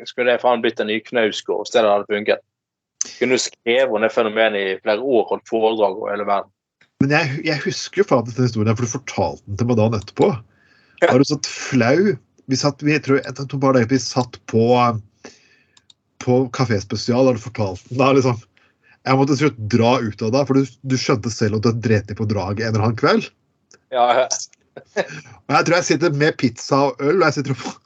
skulle det faen blitt en ny Knausgård hvis det hadde funket. Kunne du skrevet om det fenomenet i flere år, holdt foredrag over hele verden. Men jeg, jeg husker jo faen den historien, for du fortalte den til meg dagen etterpå. Da var du så flau vi satt, vi, tror, jeg tror par dager, vi satt på på Kafé Spesial, og du fortalte den da liksom Jeg måtte til slutt dra ut av det, for du, du skjønte selv at du hadde drept deg på draget en eller annen kveld. Ja, Og jeg tror jeg sitter med pizza og øl, og jeg sitter og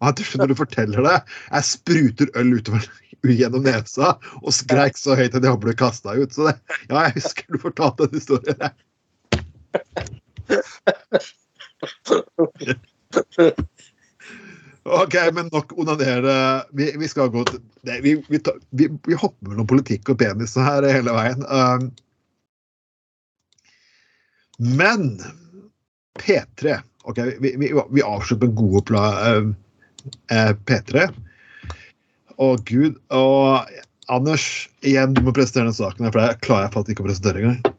og jeg når du forteller det, jeg spruter øl utover gjennom nesa og skreik så høyt at jeg ble kasta ut. Så det, ja, jeg husker du fortalte den historien. OK, men nok onanere. Vi, vi skal gå til det, vi, vi, vi hopper mellom politikk og penis her hele veien. Um, men P3 OK, vi, vi, vi avslutter med gode pla, eh, P3. Å, gud. Og Anders, igjen, du må presentere den saken, for det klarer jeg faktisk ikke å presentere engang.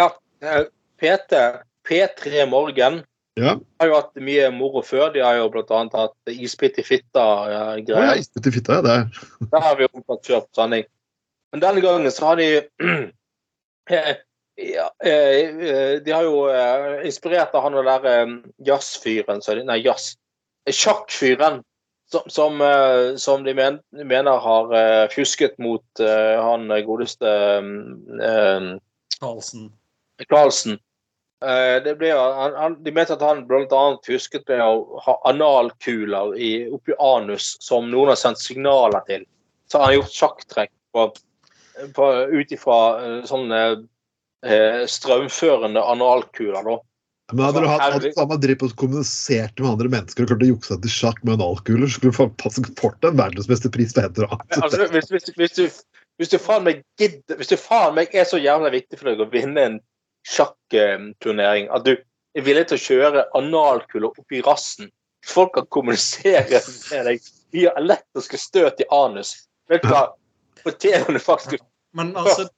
ja. eh, PT, P3 Morgen Ja. har jo hatt mye moro før. De har jo bl.a. hatt isbit i fitta-greier. Ja, isbit i fitta, ja. Det. Det har vi omtalt før på sending. Men denne gangen så har de <clears throat> eh, ja, eh, eh, De har jo eh, inspirert av han og der jazzfyren så Nei, jazz. Sjakkfyren. Som, som, som de men, mener har fjusket mot han godeste Carlsen. Det ble, han, de mente at han bl.a. fusket med å ha analkuler i, oppi anus som noen har sendt signaler til. Så har han gjort sjakktrekk på, på, ut ifra sånne eh, strømførende analkuler. Da. Men hadde du hatt hadde samme dripp og kommunisert med andre mennesker og klart å jukse til sjakk med analkuler, så skulle du passe fort en verdensmesterpris for et eller annet. Altså, hvis, hvis, hvis, du, hvis, du faen meg gidder, hvis du faen meg er så jævla viktig for deg å vinne en sjakkturnering at du er villig til å kjøre analkuler opp i rassen Folk kan kommunisere med deg via elektriske støt i anus. Vet du hva? Fortjener du faktisk Men altså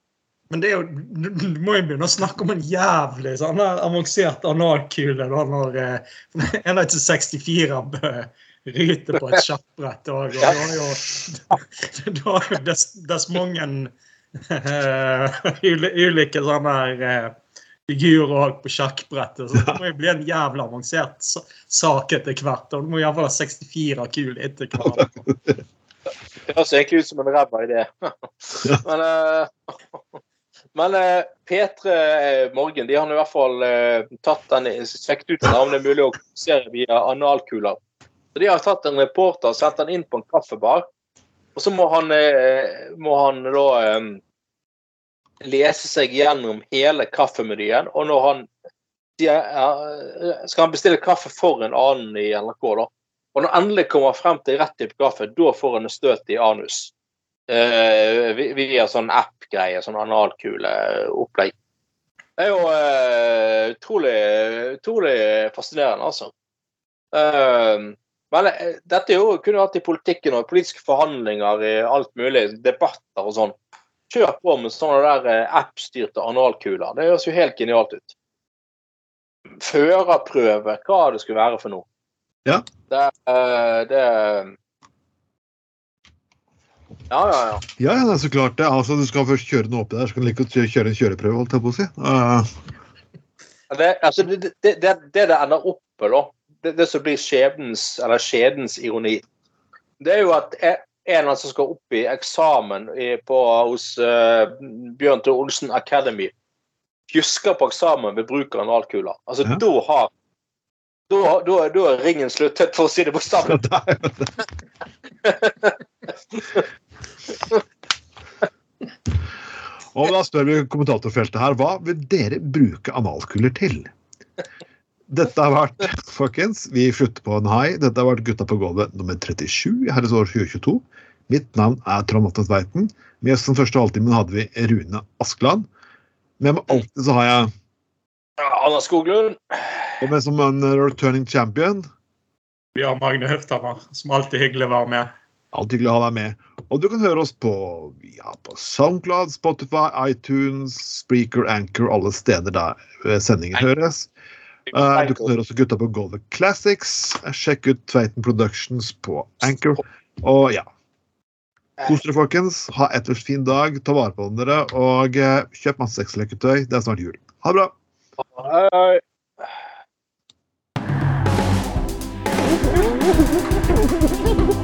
men det er jo, du, må jo begynne å snakke om en jævlig sånn avansert analkule da når eh, en av 64 bø- ryter på et <laughs> sjakkbrett. <laughs> Da har jo, da har jo dess, dess mange uh, ulike sånne her uh, figurer på sjakkbrettet. Så det må jo bli en jævla avansert sak etter hvert. Og du må iallfall ha 64 kuler etter hvert <laughs> Det høres egentlig ut som en ræva idé. Men, eh, men eh, P3 Morgen de har i hvert fall eh, tatt den, svekt ut den, om det er mulig å kommunisere via analkuler. Så De har tatt en reporter og sendt den inn på en kaffebar. Og så må han, eh, må han da eh, lese seg gjennom hele kaffemenyen. Og når han sier, ja, skal han bestille kaffe for en annen i NRK, da. Og når han endelig kommer frem til rett type kaffe, da får han et støt i anus. Eh, via sånn app-greie, sånn analkuleopplegg. Det er jo uh, utrolig, utrolig fascinerende, altså. Uh, men uh, dette jo, kunne vært i politikken og politiske forhandlinger i alt mulig, debatter og sånn. Kjør på med sånne der eh, app-styrte analkuler. Det høres jo helt genialt ut. Førerprøve, hva det skulle være for noe. Ja. Det, eh, det Ja, ja, ja. Ja, ja, det er så klart det. Altså, du skal først kjøre noe oppi der, så kan du like godt kjøre- en kjøreprøve, holdt jeg på å si. Uh. Det, altså, det, det, det, det ender opp med, da, det, det som blir skjebnens, eller skjedens ironi, det er jo at e- en av som skal opp i eksamen i, på, hos uh, Bjørn Tore Olsen Academy, fjusker på eksamen ved bruk av analkuler. Altså, Ja. da har da, da, da er ringen sluttet, for å si det bokstavelig. <laughs> <laughs> Og da spør vi kommentatorfeltet her, hva vil dere bruke analkuler til? Dette har vært, folkens, vi slutter på en high. Dette har vært Gutta på gulvet nummer 37 i herres år 2022. Mitt navn er Trond Atten Tveiten. Med oss den første halvtimen hadde vi Rune Askeland. Med meg alltid så har jeg Anna Skoglund. og med som en returning champion. Vi har Magne Høfthammer, som alltid hyggelig å være med. Alltid hyggelig å ha deg med. Og du kan høre oss på, ja, på SoundCloud, Spotify, iTunes, Spreaker, Anchor, alle steder der eh, sendingen høres. Uh, du kan høre oss på Gutta på Golden Classics. Sjekk ut Tveiten Productions på Anchor. Og ja. Kos dere, folkens. Ha et fin dag. Ta vare på dere. Og eh, kjøp masse sexleketøy. Det er snart jul. Ha det bra. Hei, hei. <laughs>